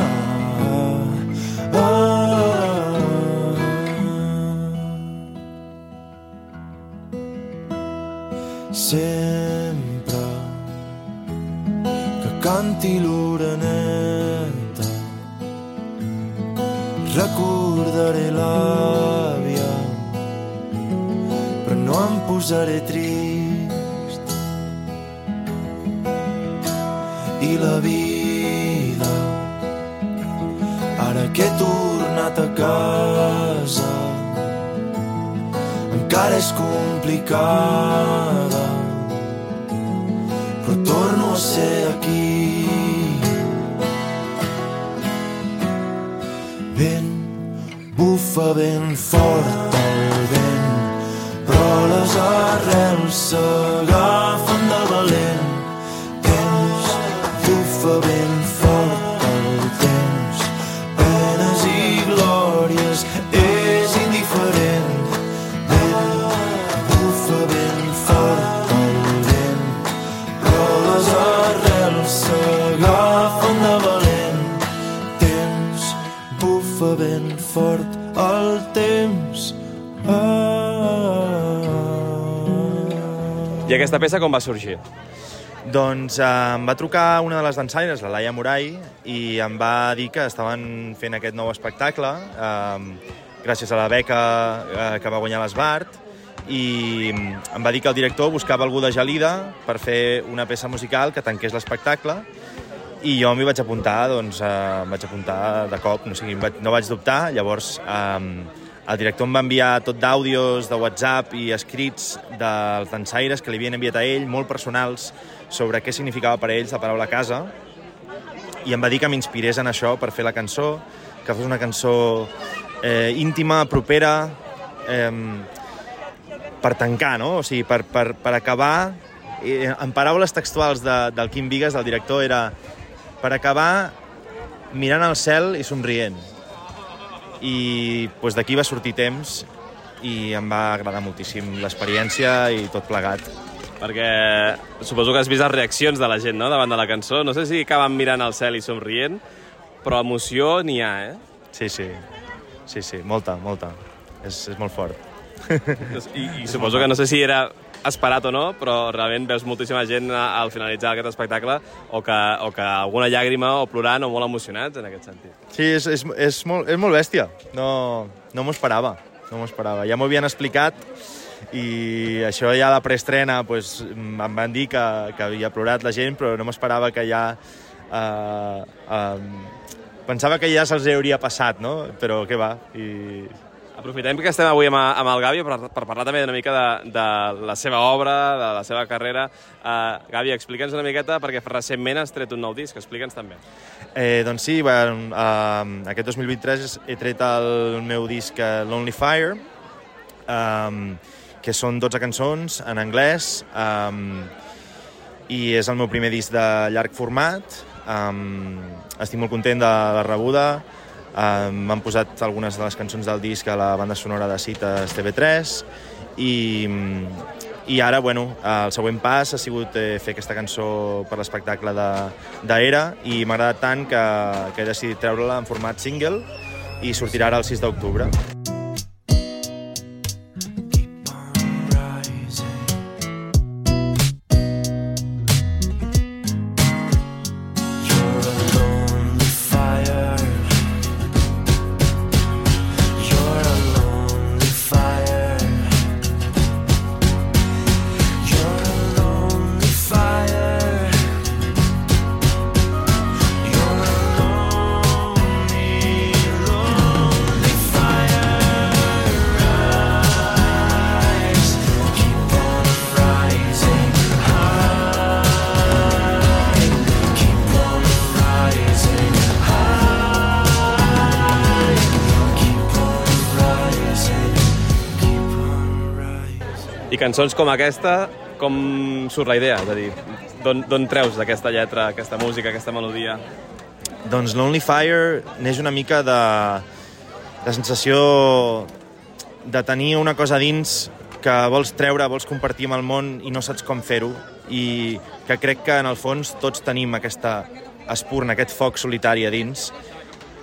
sempre que canti l'oreneta recordaré l'àvia però no em posaré trist i la vida. Ara que he tornat a casa encara és complicada però torno a ser aquí. Vent bufa ben fort el vent però les arrels s'agafen bufa ben fort el temps. Penes i glòries és indiferent. Vent, bufa ben fort el vent, però les arrels s'agafen de valent. Temps, bufa ben fort el temps. Ah, ah, ah. I aquesta peça com va sorgir? Doncs eh, em va trucar una de les dansaires, la Laia Morai, i em va dir que estaven fent aquest nou espectacle eh, gràcies a la beca eh, que va guanyar l'Esbart i em va dir que el director buscava algú de Gelida per fer una peça musical que tanqués l'espectacle i jo m'hi vaig apuntar, doncs eh, em vaig apuntar de cop, no, o sigui, vaig, no vaig dubtar, llavors eh, el director em va enviar tot d'àudios, de WhatsApp i escrits dels dansaires que li havien enviat a ell, molt personals, sobre què significava per a ells la paraula casa, i em va dir que m'inspirés en això per fer la cançó, que fos una cançó eh, íntima, propera, eh, per tancar, no? O sigui, per, per, per acabar... Eh, en paraules textuals de, del Quim Vigues, del director, era per acabar mirant al cel i somrient i pues, d'aquí va sortir temps i em va agradar moltíssim l'experiència i tot plegat. Perquè suposo que has vist les reaccions de la gent no? davant de la cançó. No sé si acaben mirant al cel i somrient, però emoció n'hi ha, eh? Sí, sí. Sí, sí, molta, molta. És, és molt fort. I, I suposo que no sé si era esperat o no, però realment veus moltíssima gent al finalitzar aquest espectacle o que, o que alguna llàgrima o plorant o molt emocionats en aquest sentit. Sí, és, és, és, molt, és molt bèstia. No, no m'ho esperava. No m'ho esperava. Ja m'ho havien explicat i això ja a la preestrena pues, em van dir que, que havia plorat la gent, però no m'esperava que ja... Uh, uh, pensava que ja se'ls hauria passat, no? Però què va? I Aprofitem que estem avui amb, amb el Gavi per, per parlar també una mica de, de la seva obra, de la seva carrera. Uh, Gavi, explica'ns una miqueta, perquè recentment has tret un nou disc, explica'ns també. Eh, doncs sí, bueno, uh, aquest 2023 he tret el meu disc uh, Lonely Fire, um, que són 12 cançons en anglès, um, i és el meu primer disc de llarg format. Um, estic molt content de la rebuda, M'han posat algunes de les cançons del disc a la banda sonora de Cites TV3 i, i ara, bueno, el següent pas ha sigut eh, fer aquesta cançó per l'espectacle d'Era i m'ha agradat tant que, que he decidit treure-la en format single i sortirà ara el 6 d'octubre. Cançons com aquesta, com surt la idea? És a dir, d'on treus d'aquesta lletra, aquesta música, aquesta melodia? Doncs Lonely Fire neix una mica de la sensació de tenir una cosa dins que vols treure, vols compartir amb el món i no saps com fer-ho i que crec que en el fons tots tenim aquesta espurna, aquest foc solitari a dins.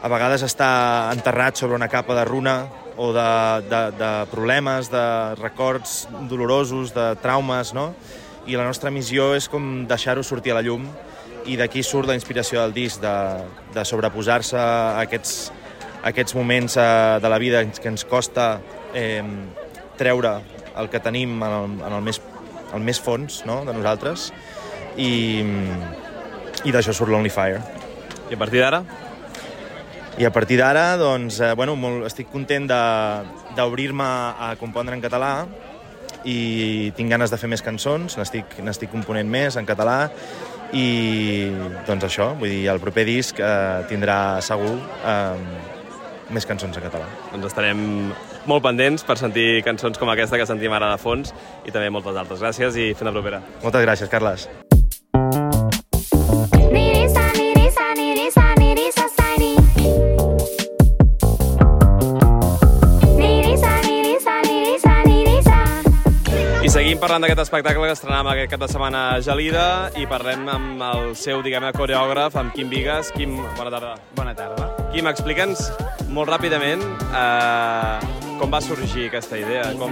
A vegades està enterrat sobre una capa de runa o de, de, de problemes, de records dolorosos, de traumes, no? I la nostra missió és com deixar-ho sortir a la llum i d'aquí surt la inspiració del disc, de, de sobreposar-se a aquests, a aquests moments eh, de la vida que ens costa eh, treure el que tenim en el, en el, més, el més fons no? de nosaltres i, i d'això surt Lonely Fire. I a partir d'ara? I a partir d'ara, doncs, eh, bueno, molt, estic content d'obrir-me a compondre en català i tinc ganes de fer més cançons, n'estic component més en català i doncs això, vull dir, el proper disc eh, tindrà segur eh, més cançons en català. Doncs estarem molt pendents per sentir cançons com aquesta que sentim ara de fons i també moltes altres. Gràcies i fins la propera. Moltes gràcies, Carles. Parlant d'aquest espectacle que estrenàvem aquest cap de setmana a Gelida i parlem amb el seu, diguem coreògraf, amb Quim Vigues. Quim, bona tarda. Bona tarda. Quim, explica'ns molt ràpidament eh, com va sorgir aquesta idea, com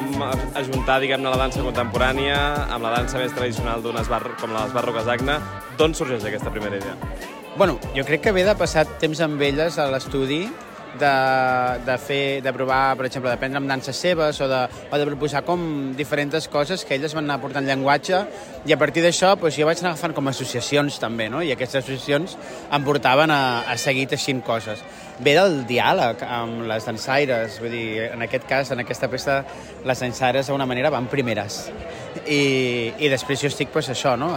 ajuntar, diguem-ne, la dansa contemporània amb la dansa més tradicional d'unes bar com les barroques d'Agna. D'on sorgeix aquesta primera idea? Bueno, jo crec que ve de passar temps amb elles a l'estudi de, de, fer, de provar, per exemple, d'aprendre amb danses seves o de, o de proposar com diferents coses que elles van anar portant llenguatge i a partir d'això doncs, jo vaig anar agafant com associacions també, no? i aquestes associacions em portaven a, a seguir teixint coses. Ve del diàleg amb les dansaires, vull dir, en aquest cas, en aquesta peça, les dansaires d'una manera van primeres. I, i després jo estic pues, això, no?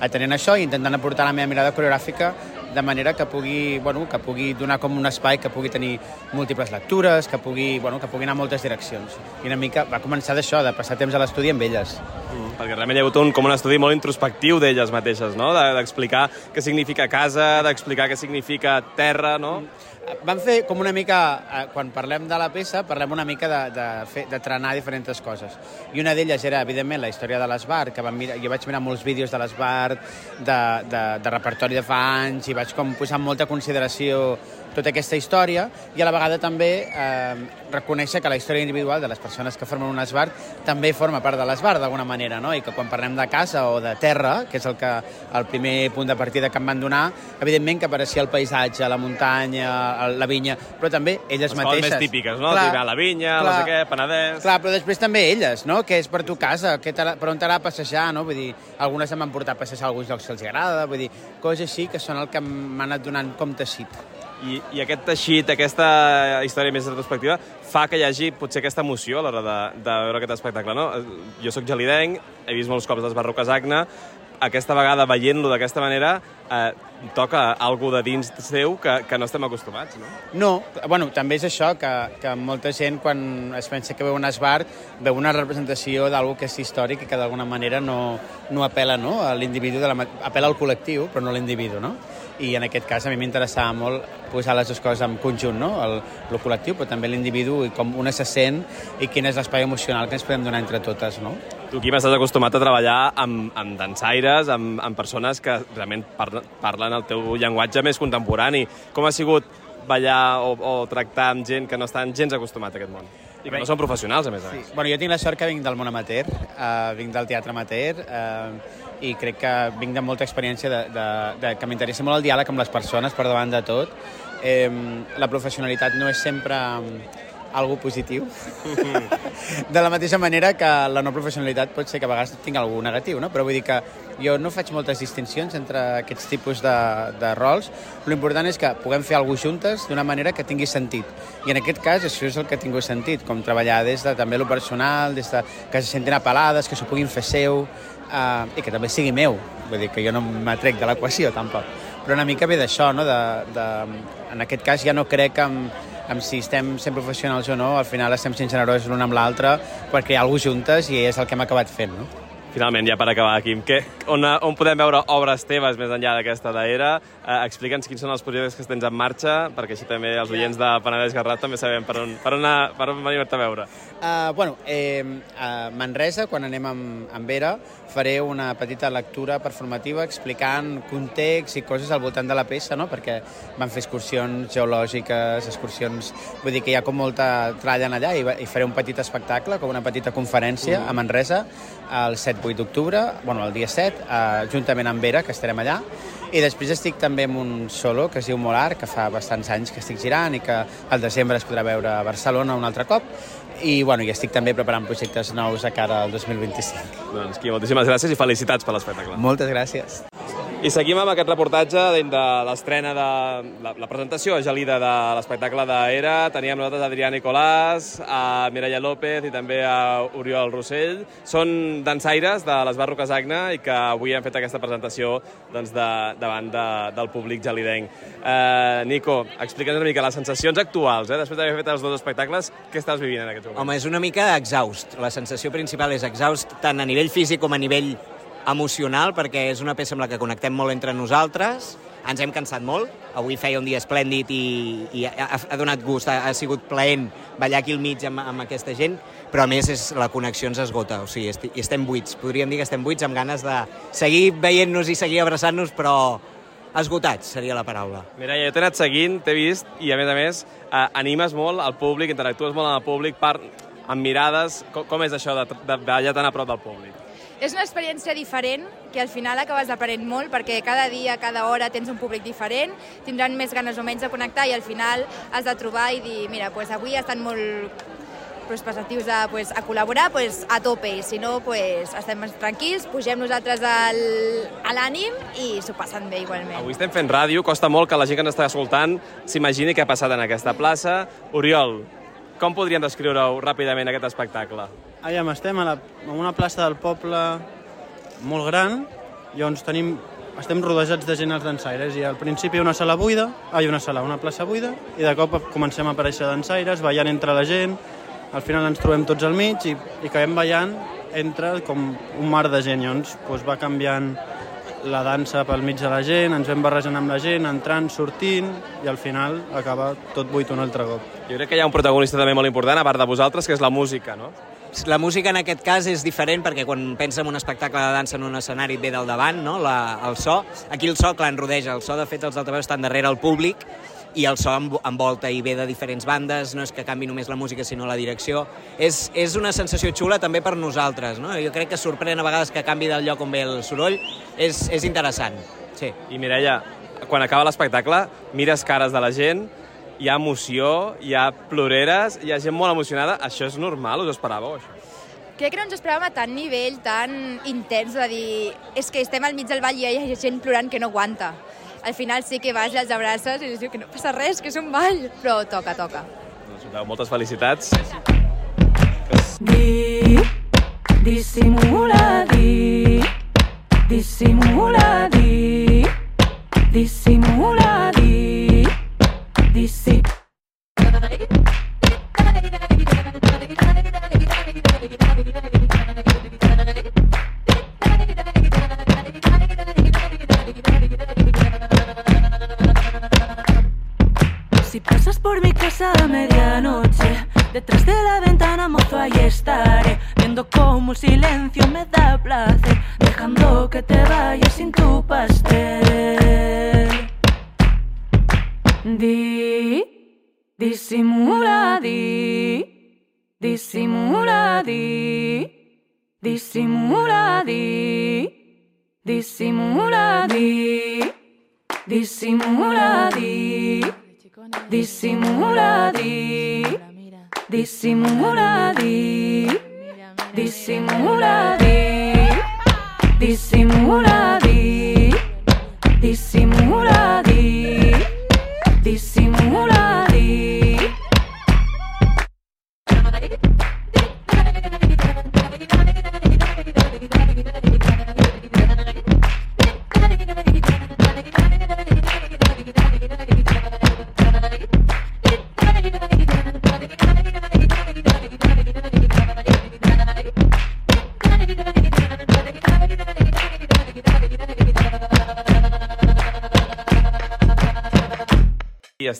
atenent això i intentant aportar la meva mirada coreogràfica de manera que pugui, bueno, que pugui donar com un espai que pugui tenir múltiples lectures, que pugui, bueno, que pugui anar a moltes direccions. I una mica va començar d'això, de passar temps a l'estudi amb elles. Mm, perquè realment hi ha hagut un, com un estudi molt introspectiu d'elles mateixes, no? d'explicar de, què significa casa, d'explicar què significa terra, no? Mm vam fer com una mica, eh, quan parlem de la peça, parlem una mica de, de, fer, de trenar diferents coses. I una d'elles era, evidentment, la història de l'Esbar, que vam mirar, jo vaig mirar molts vídeos de l'Esbar, de, de, de repertori de fa anys, i vaig com posar molta consideració tota aquesta història i a la vegada també eh, reconèixer que la història individual de les persones que formen un esbar també forma part de l'esbar d'alguna manera, no? i que quan parlem de casa o de terra, que és el, que, el primer punt de partida que em van donar, evidentment que apareixia el paisatge, la muntanya, la vinya, però també elles les mateixes. Les més típiques, no? Clar, la vinya, clar, sé què, Penedès... Clar, però després també elles, no? Que és per tu casa, que per on t'agrada passejar, no? Vull dir, algunes em van portar a passejar a alguns llocs que els agrada, vull dir, coses així que són el que m'ha anat donant com teixit. I, I aquest teixit, aquesta història més retrospectiva, fa que hi hagi potser aquesta emoció a l'hora de, de veure aquest espectacle, no? Jo sóc gelidenc, he vist molts cops les barroques Agna, aquesta vegada veient-lo d'aquesta manera eh, toca algú de dins seu que, que no estem acostumats, no? No, bueno, també és això, que, que molta gent quan es pensa que veu un esbart veu una representació d'algú que és històric i que d'alguna manera no, no apela no, a l'individu, apela al col·lectiu, però no a l'individu, no? I en aquest cas a mi m'interessava molt posar les dues coses en conjunt, no? el, el col·lectiu, però també l'individu i com una se sent i quin és l'espai emocional que ens podem donar entre totes. No? Tu, Quim, estàs acostumat a treballar amb, amb dansaires, amb, amb persones que realment parlen, el teu llenguatge més contemporani. Com ha sigut ballar o, o tractar amb gent que no estan gens acostumat a aquest món? I que no són professionals, a més a més. Sí. Bueno, jo tinc la sort que vinc del món amateur, uh, vinc del teatre amateur, uh, i crec que vinc de molta experiència de, de, de que m'interessa molt el diàleg amb les persones per davant de tot. Eh, la professionalitat no és sempre algo positiu. de la mateixa manera que la no professionalitat pot ser que a vegades tingui algú negatiu, no? Però vull dir que jo no faig moltes distincions entre aquests tipus de, de rols. L'important és que puguem fer alguna juntes d'una manera que tingui sentit. I en aquest cas això és el que ha tingut sentit, com treballar des de també lo personal, des de que se sentin apel·lades, que s'ho puguin fer seu, eh, i que també sigui meu. Vull dir que jo no m'atrec de l'equació, tampoc. Però una mica ve d'això, no? De, de, en aquest cas ja no crec en, en si estem sent professionals o no, al final estem sent generosos l'un amb l'altre hi ha alguna juntes i és el que hem acabat fent, no? Finalment, ja per acabar, Quim, que, on, on podem veure obres teves més enllà d'aquesta d'Era? Eh, Explica'ns quins són els projectes que tens en marxa, perquè així també els oients de Penedès Garrat també sabem per on, per on, per on venir-te a veure. Uh, bueno, eh, a Manresa, quan anem amb, amb Vera, faré una petita lectura performativa explicant context i coses al voltant de la peça, no? perquè van fer excursions geològiques, excursions... Vull dir que hi ha com molta tralla allà i, i faré un petit espectacle, com una petita conferència uh -huh. a Manresa el 7-8 d'octubre, bueno, el dia 7, eh, juntament amb Vera, que estarem allà, i després estic també amb un solo que es diu Molar, que fa bastants anys que estic girant i que al desembre es podrà veure a Barcelona un altre cop i bueno, i estic també preparant projectes nous a cara al 2025. Doncs, Quim, moltíssimes gràcies i felicitats per l'espectacle. Moltes gràcies. I seguim amb aquest reportatge de l'estrena de la, la presentació a Gelida de l'espectacle d'Era. Teníem nosaltres Adrià Nicolàs, a Mireia López i també a Oriol Rossell. Són dansaires de les Barroques Agna i que avui han fet aquesta presentació doncs, de, davant de, del públic gelidenc. Eh, Nico, explica'ns una mica les sensacions actuals, eh? després d'haver fet els dos espectacles, què estàs vivint en aquest moment? Home, és una mica exhaust. La sensació principal és exhaust tant a nivell físic com a nivell emocional, perquè és una peça amb la que connectem molt entre nosaltres, ens hem cansat molt. Avui feia un dia esplèndid i, i ha, ha donat gust, ha, ha sigut plaent ballar aquí al mig amb, amb aquesta gent, però a més és, la connexió ens esgota, o sigui, esti, estem buits, podríem dir que estem buits amb ganes de seguir veient-nos i seguir abraçant-nos, però esgotats seria la paraula. Mira, jo t'he anat seguint, t'he vist, i a més a més eh, animes molt al públic, interactues molt amb el públic, per, amb mirades. Com, com és això de, de ballar tan a prop del públic? És una experiència diferent que al final acabes aprenent molt perquè cada dia, cada hora tens un públic diferent, tindran més ganes o menys de connectar i al final has de trobar i dir, mira, pues avui estan molt pues, passatius a, pues, a col·laborar pues, a tope i si no pues, estem més tranquils, pugem nosaltres al, a l'ànim i s'ho passen bé igualment. Avui estem fent ràdio, costa molt que la gent que ens està escoltant s'imagini què ha passat en aquesta plaça. Oriol, com podríem descriure-ho ràpidament aquest espectacle? Aviam, estem a, la, a una plaça del poble molt gran, llavors tenim, estem rodejats de gent als dansaires i al principi una sala buida, ha una sala, una plaça buida, i de cop comencem a aparèixer dansaires, ballant entre la gent, al final ens trobem tots al mig i, i acabem ballant entre com un mar de gent, llavors doncs va canviant la dansa pel mig de la gent, ens vam barrejant amb la gent, entrant, sortint, i al final acaba tot buit un altre cop. Jo crec que hi ha un protagonista també molt important, a part de vosaltres, que és la música, no? La música en aquest cas és diferent perquè quan pensa en un espectacle de dansa en un escenari ve del davant, no? la, el so. Aquí el so, clar, en rodeja. El so, de fet, els altaveus estan darrere el públic i el so envolta i ve de diferents bandes, no és que canvi només la música sinó la direcció. És, és una sensació xula també per nosaltres, no? Jo crec que sorprèn a vegades que canvi del lloc on ve el soroll, és, és interessant. Sí. I Mireia, quan acaba l'espectacle, mires cares de la gent, hi ha emoció, hi ha ploreres, hi ha gent molt emocionada. Això és normal? Us ho esperàveu, això? Crec que no ens esperàvem a tant nivell, tan intens, de dir, és que estem al mig del ball i hi ha gent plorant que no aguanta. Al final sí que vas i els abraces i dius que no passa res, que és un ball, però toca, toca. Doncs, moltes felicitats. Di, dissimula, di, dissimula, di, dissimula, di, Si pasas por mi casa a medianoche, detrás de la ventana, mozo, ahí estaré, viendo cómo el silencio me da placer, dejando que te vayas sin tu pastel. Di, disimula, di, disimula, di, disimula, di, disimula, di, disimula, di. Dissimula di, dissimula di, dissimula di, dissimula di, dissimula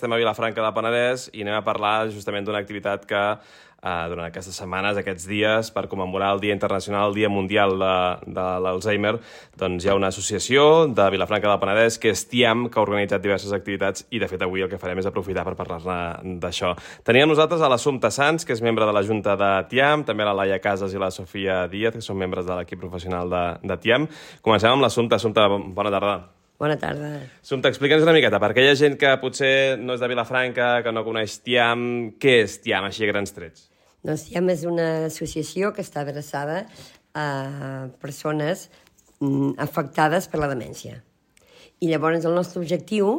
estem a Vilafranca del Penedès i anem a parlar justament d'una activitat que eh, durant aquestes setmanes, aquests dies, per commemorar el Dia Internacional, el Dia Mundial de, de l'Alzheimer, doncs hi ha una associació de Vilafranca del Penedès que és TIAM, que ha organitzat diverses activitats i, de fet, avui el que farem és aprofitar per parlar-ne d'això. Teníem nosaltres a l'Assumpta Sans, que és membre de la Junta de TIAM, també la Laia Casas i la Sofia Díaz, que són membres de l'equip professional de, de TIAM. Comencem amb l'Assumpta. Assumpta, bona tarda. Bona tarda. Assumpta, explica'ns una miqueta, perquè hi ha gent que potser no és de Vilafranca, que no coneix TIAM. Què és TIAM, així a grans trets? Doncs TIAM és una associació que està adreçada a persones mm, afectades per la demència. I llavors el nostre objectiu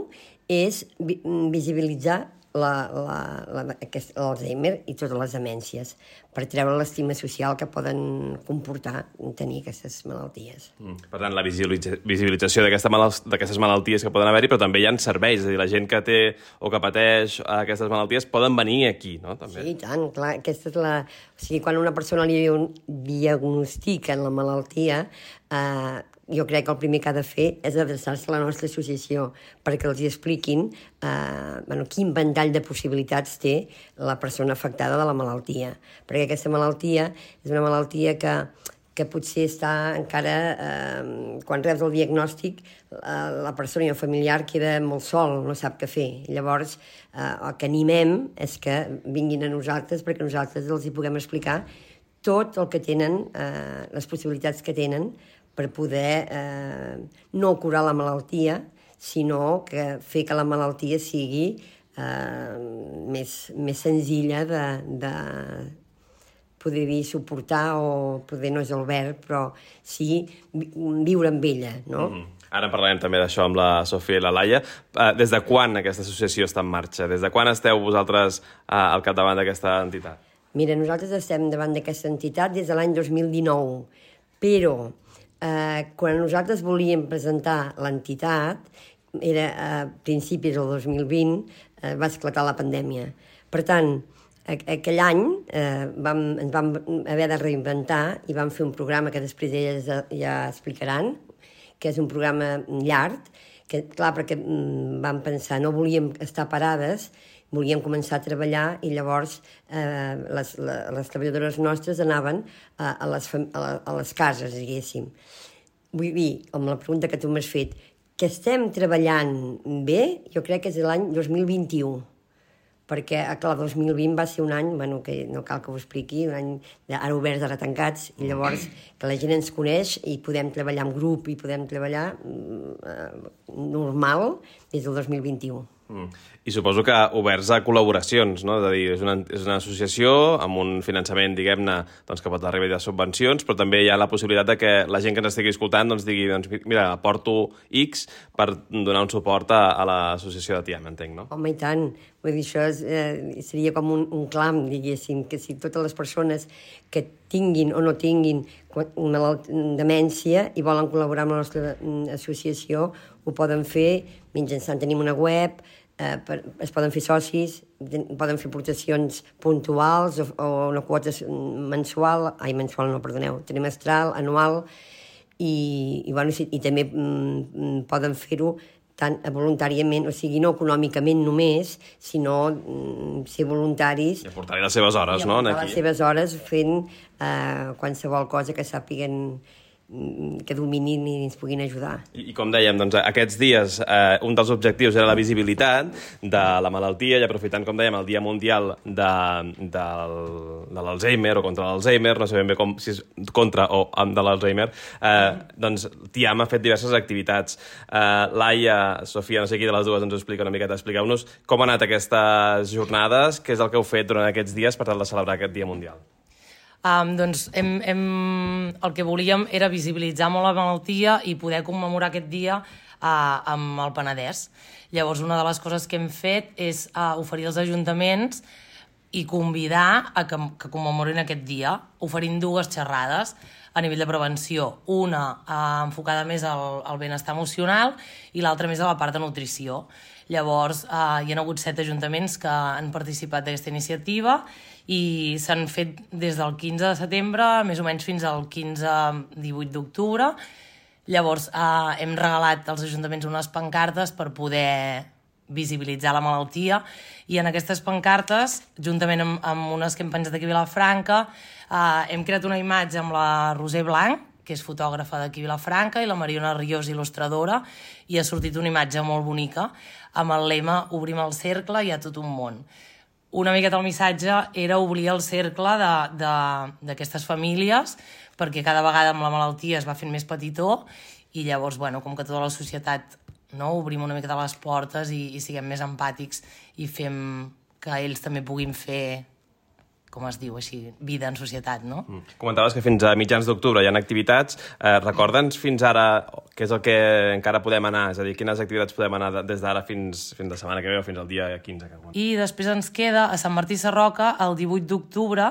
és vi visibilitzar la, la, la, aquest, l'Alzheimer i totes les demències per treure l'estima social que poden comportar tenir aquestes malalties. Mm. Per tant, la visibilitza visibilització d'aquestes malalt malalties que poden haver-hi, però també hi ha serveis, és a dir, la gent que té o que pateix aquestes malalties poden venir aquí, no? També. Sí, tant, clar, aquesta és la... O sigui, quan una persona li diagnostiquen la malaltia, eh, jo crec que el primer que ha de fer és adreçar-se a la nostra associació perquè els hi expliquin eh, bueno, quin ventall de possibilitats té la persona afectada de la malaltia. Perquè aquesta malaltia és una malaltia que, que potser està encara, eh, quan reps el diagnòstic, eh, la persona i el familiar queda molt sol, no sap què fer. Llavors, eh, el que animem és que vinguin a nosaltres perquè nosaltres els hi puguem explicar tot el que tenen, eh, les possibilitats que tenen per poder eh, no curar la malaltia, sinó que fer que la malaltia sigui eh, més, més senzilla de, de poder dir suportar o poder no és el verb, però sí viure amb ella, no? Mm -hmm. Ara parlarem també d'això amb la Sofia i la Laia. Uh, des de quan aquesta associació està en marxa? Des de quan esteu vosaltres uh, al capdavant d'aquesta entitat? Mira, nosaltres estem davant d'aquesta entitat des de l'any 2019, però eh, quan nosaltres volíem presentar l'entitat, era a principis del 2020, eh, va esclatar la pandèmia. Per tant, aquell any eh, vam, ens vam haver de reinventar i vam fer un programa que després elles ja explicaran, que és un programa llarg, que clar, perquè mm, vam pensar, no volíem estar parades, volíem començar a treballar i llavors eh, les, les treballadores nostres anaven a, a, les, a, a les cases, diguéssim. Vull dir, amb la pregunta que tu m'has fet, que estem treballant bé, jo crec que és l'any 2021 perquè, ah, clar, 2020 va ser un any, bueno, que no cal que ho expliqui, un any ara oberts, ara tancats, i llavors que la gent ens coneix i podem treballar en grup i podem treballar mm, eh, normal des del 2021. Mm. I suposo que oberts a col·laboracions, no? És a dir, és una, és una associació amb un finançament, diguem-ne, doncs, que pot arribar de subvencions, però també hi ha la possibilitat de que la gent que ens estigui escoltant doncs, digui, doncs, mira, aporto X per donar un suport a, a l'associació de TIAM, entenc, no? Home, i tant. Vull dir, això és, eh, seria com un, un clam, diguéssim, que si totes les persones que tinguin o no tinguin una demència i volen col·laborar amb la nostra mm, associació, ho poden fer mitjançant, tenim una web, eh, per, es poden fer socis, poden fer aportacions puntuals o, o una quota mensual, ai, mensual no, perdoneu, trimestral, anual, i, i, bueno, i, i també mm, poden fer-ho tant voluntàriament, o sigui, no econòmicament només, sinó mm, ser voluntaris... I aportar les seves hores, no? I les seves hores fent eh, qualsevol cosa que sàpiguen que dominin i ens puguin ajudar. I, i com dèiem, doncs, aquests dies eh, un dels objectius era la visibilitat de la malaltia i aprofitant, com dèiem, el Dia Mundial de, de, de l'Alzheimer o contra l'Alzheimer, no sabem bé com, si és contra o amb de l'Alzheimer, eh, doncs TIAM ha fet diverses activitats. Eh, Laia, Sofia, no sé qui de les dues ens ho explica una miqueta, expliqueu-nos com han anat aquestes jornades, què és el que heu fet durant aquests dies per tal de celebrar aquest Dia Mundial. Um, doncs hem, hem, el que volíem era visibilitzar molt la malaltia i poder commemorar aquest dia uh, amb el Penedès. Llavors, una de les coses que hem fet és uh, oferir als ajuntaments i convidar a que, que commemorin aquest dia, oferint dues xerrades a nivell de prevenció. Una uh, enfocada més al, al benestar emocional i l'altra més a la part de nutrició. Llavors, eh, hi ha hagut set ajuntaments que han participat d'aquesta iniciativa i s'han fet des del 15 de setembre, més o menys fins al 15-18 d'octubre. Llavors, eh, hem regalat als ajuntaments unes pancartes per poder visibilitzar la malaltia i en aquestes pancartes, juntament amb, amb unes que hem penjat aquí a Vilafranca, eh, hem creat una imatge amb la Roser Blanc, que és fotògrafa d'aquí a Vilafranca, i la Mariona Riós, il·lustradora, i ha sortit una imatge molt bonica amb el lema Obrim el cercle hi ha tot un món. Una miqueta el missatge era obrir el cercle d'aquestes famílies perquè cada vegada amb la malaltia es va fent més petitó i llavors, bueno, com que tota la societat no, obrim una miqueta les portes i, i siguem més empàtics i fem que ells també puguin fer com es diu així, vida en societat, no? Mm. Comentaves que fins a mitjans d'octubre hi ha activitats. Eh, Recorda'ns fins ara què és el que encara podem anar, és a dir, quines activitats podem anar des d'ara fins, fins la setmana que ve o fins al dia 15. Que... I després ens queda a Sant Martí Sarroca el 18 d'octubre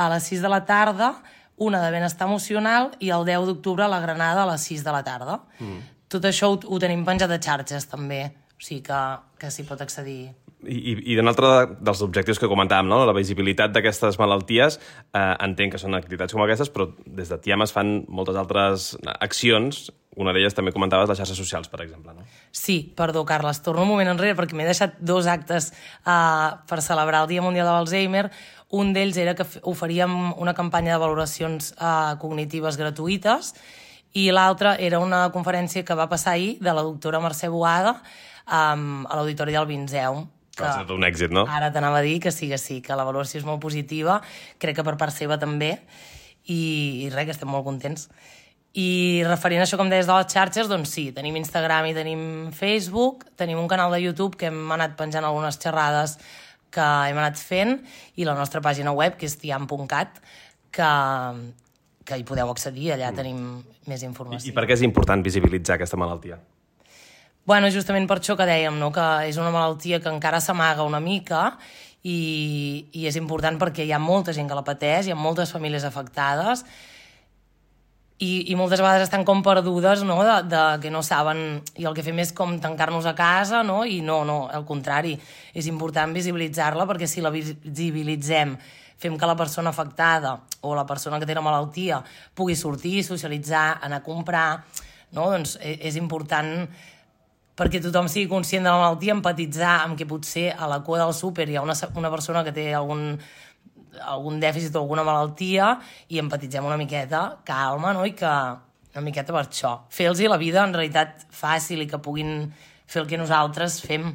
a les 6 de la tarda una de benestar emocional i el 10 d'octubre la Granada a les 6 de la tarda. Mm. Tot això ho, ho tenim penjat a xarxes, també. O sigui que, que s'hi pot accedir. I, i, d'un altre dels objectius que comentàvem, no? la visibilitat d'aquestes malalties, eh, entenc que són activitats com aquestes, però des de TIAM es fan moltes altres accions una d'elles també comentaves les xarxes socials, per exemple, no? Sí, perdó, Carles, torno un moment enrere perquè m'he deixat dos actes uh, per celebrar el Dia Mundial de l'Alzheimer. Un d'ells era que oferíem una campanya de valoracions uh, cognitives gratuïtes i l'altre era una conferència que va passar ahir de la doctora Mercè Boada um, a l'Auditori del Vinzeu. Que va ser un èxit, no? Ara t'anava a dir que sí, que sí, que la valoració és molt positiva, crec que per part seva també, i, i res, que estem molt contents. I referint a això, com deies, de les xarxes, doncs sí, tenim Instagram i tenim Facebook, tenim un canal de YouTube que hem anat penjant algunes xerrades que hem anat fent i la nostra pàgina web, que és tiam.cat, que, que hi podeu accedir, allà mm. tenim més informació. I, I per què és important visibilitzar aquesta malaltia? Bueno, justament per això que dèiem, no? que és una malaltia que encara s'amaga una mica i, i és important perquè hi ha molta gent que la pateix, hi ha moltes famílies afectades i, i moltes vegades estan com perdudes, no?, de, de que no saben... I el que fem és com tancar-nos a casa, no?, i no, no, al contrari. És important visibilitzar-la perquè si la visibilitzem fem que la persona afectada o la persona que té la malaltia pugui sortir, socialitzar, anar a comprar, no? doncs e, és important perquè tothom sigui conscient de la malaltia, empatitzar amb que potser a la cua del súper hi ha una, una persona que té algun algun dèficit o alguna malaltia i empatitzem una miqueta, calma, no? I que una miqueta per això. Fer-los la vida en realitat fàcil i que puguin fer el que nosaltres fem.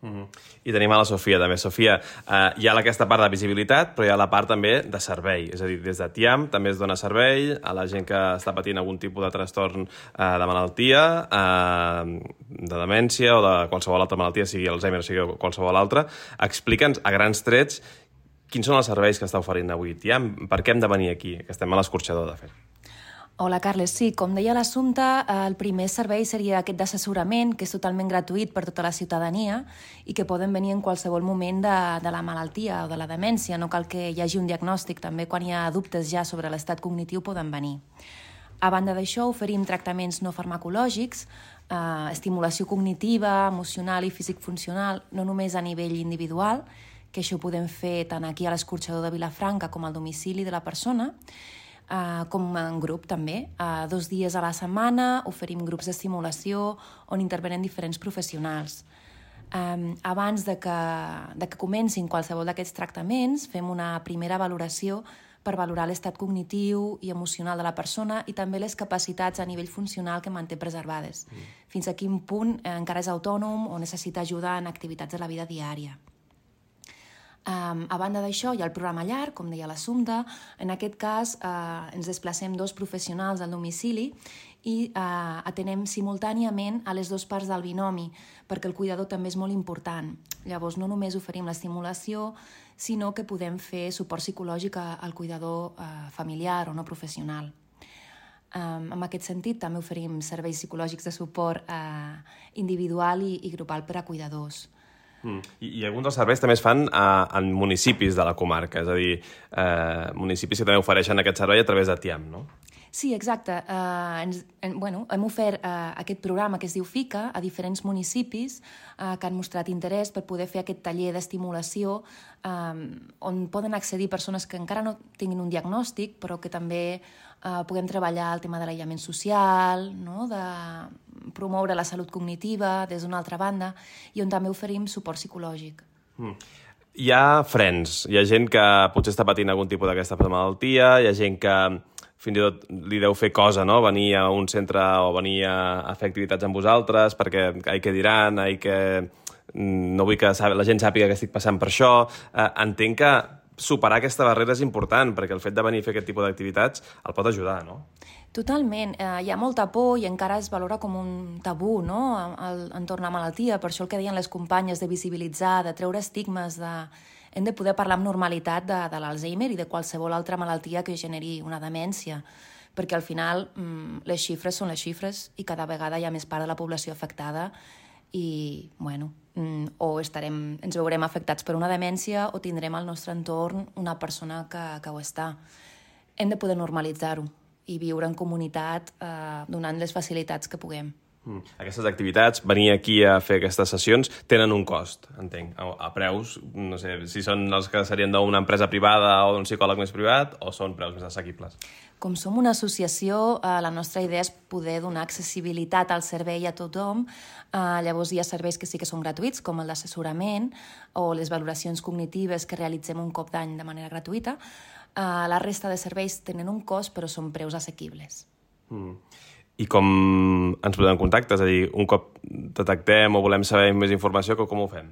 Mm -hmm. I tenim a la Sofia també. Sofia, eh, hi ha aquesta part de visibilitat, però hi ha la part també de servei. És a dir, des de TIAM també es dona servei a la gent que està patint algun tipus de trastorn eh, de malaltia, eh, de demència o de qualsevol altra malaltia, sigui Alzheimer o sigui qualsevol altra. Explica'ns a grans trets Quins són els serveis que està oferint avui TIAM? Per què hem de venir aquí, que estem a l'escorxador, de fet? Hola, Carles. Sí, com deia l'assumpte, el primer servei seria aquest d'assessorament, que és totalment gratuït per tota la ciutadania i que poden venir en qualsevol moment de, de la malaltia o de la demència. No cal que hi hagi un diagnòstic. També quan hi ha dubtes ja sobre l'estat cognitiu poden venir. A banda d'això, oferim tractaments no farmacològics, eh, estimulació cognitiva, emocional i físic-funcional, no només a nivell individual, que això ho podem fer tant aquí a l'escorxador de Vilafranca com al domicili de la persona, Uh, com en grup també. Uh, dos dies a la setmana oferim grups d'estimulació on intervenen diferents professionals. Um, abans de que, de que comencin qualsevol d'aquests tractaments, fem una primera valoració per valorar l'estat cognitiu i emocional de la persona i també les capacitats a nivell funcional que manté preservades. Mm. Fins a quin punt eh, encara és autònom o necessita ajuda en activitats de la vida diària. Um, a banda d'això, hi ha el programa llarg, com deia l'Assumpta. En aquest cas, uh, ens desplacem dos professionals al domicili i uh, atenem simultàniament a les dues parts del binomi, perquè el cuidador també és molt important. Llavors, no només oferim l'estimulació, sinó que podem fer suport psicològic al cuidador uh, familiar o no professional. Um, en aquest sentit, també oferim serveis psicològics de suport uh, individual i, i grupal per a cuidadors. Mm. I, I alguns dels serveis també es fan a, en municipis de la comarca, és a dir, eh, municipis que també ofereixen aquest servei a través de TIAM, no? Sí, exacte. Uh, ens, en, bueno, hem ofert uh, aquest programa que es diu FICA a diferents municipis uh, que han mostrat interès per poder fer aquest taller d'estimulació um, on poden accedir persones que encara no tinguin un diagnòstic però que també uh, puguem treballar el tema de l'aïllament social, no? de promoure la salut cognitiva des d'una altra banda i on també oferim suport psicològic. Mm. Hi ha frens, hi ha gent que potser està patint algun tipus d'aquesta malaltia, hi ha gent que fins i tot li deu fer cosa, no?, venir a un centre o venir a, a fer activitats amb vosaltres perquè ai que diran, ai que mm, no vull que la gent sàpiga que estic passant per això. Eh, entenc que superar aquesta barrera és important, perquè el fet de venir a fer aquest tipus d'activitats el pot ajudar, no? Totalment. Eh, hi ha molta por i encara es valora com un tabú no? entorn a la malaltia. Per això el que deien les companyes de visibilitzar, de treure estigmes, de... hem de poder parlar amb normalitat de, de l'Alzheimer i de qualsevol altra malaltia que generi una demència perquè al final mm, les xifres són les xifres i cada vegada hi ha més part de la població afectada i, bueno, mm, o estarem, ens veurem afectats per una demència o tindrem al nostre entorn una persona que, que ho està. Hem de poder normalitzar-ho i viure en comunitat eh, donant les facilitats que puguem. Mm. Aquestes activitats, venir aquí a fer aquestes sessions, tenen un cost, entenc, a, a preus, no sé, si són els que serien d'una empresa privada o d'un psicòleg més privat, o són preus més assequibles? Com som una associació, eh, la nostra idea és poder donar accessibilitat al servei a tothom. Eh, llavors hi ha serveis que sí que són gratuïts, com el d'assessorament o les valoracions cognitives que realitzem un cop d'any de manera gratuïta. Eh, la resta de serveis tenen un cost, però són preus assequibles. Mm. I com ens podem contactar? És a dir, un cop detectem o volem saber més informació, com ho fem?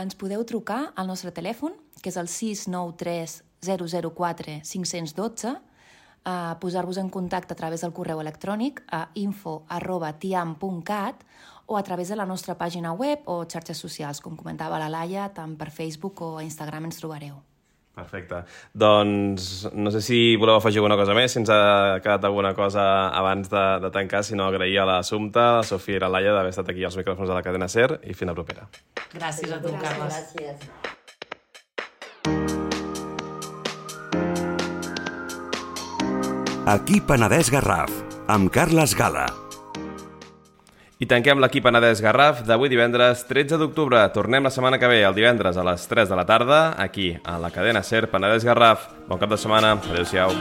Ens podeu trucar al nostre telèfon, que és el 693 004 512, a posar-vos en contacte a través del correu electrònic a info arroba tiam.cat o a través de la nostra pàgina web o xarxes socials, com comentava la Laia, tant per Facebook o Instagram ens trobareu. Perfecte. Doncs no sé si voleu afegir alguna cosa més, si ens ha quedat alguna cosa abans de, de tancar, sinó agrair a l'Assumpta, a la Sofia i a la Laia d'haver estat aquí als micròfons de la cadena SER i fins la propera. Gràcies a tu, Carles. Gràcies. Aquí Penedès Garraf, amb Carles Gala. I tanquem l'equip Penedès Garraf d'avui divendres 13 d'octubre. Tornem la setmana que ve, el divendres a les 3 de la tarda, aquí, a la cadena SER Penedès Garraf. Bon cap de setmana. Adéu-siau.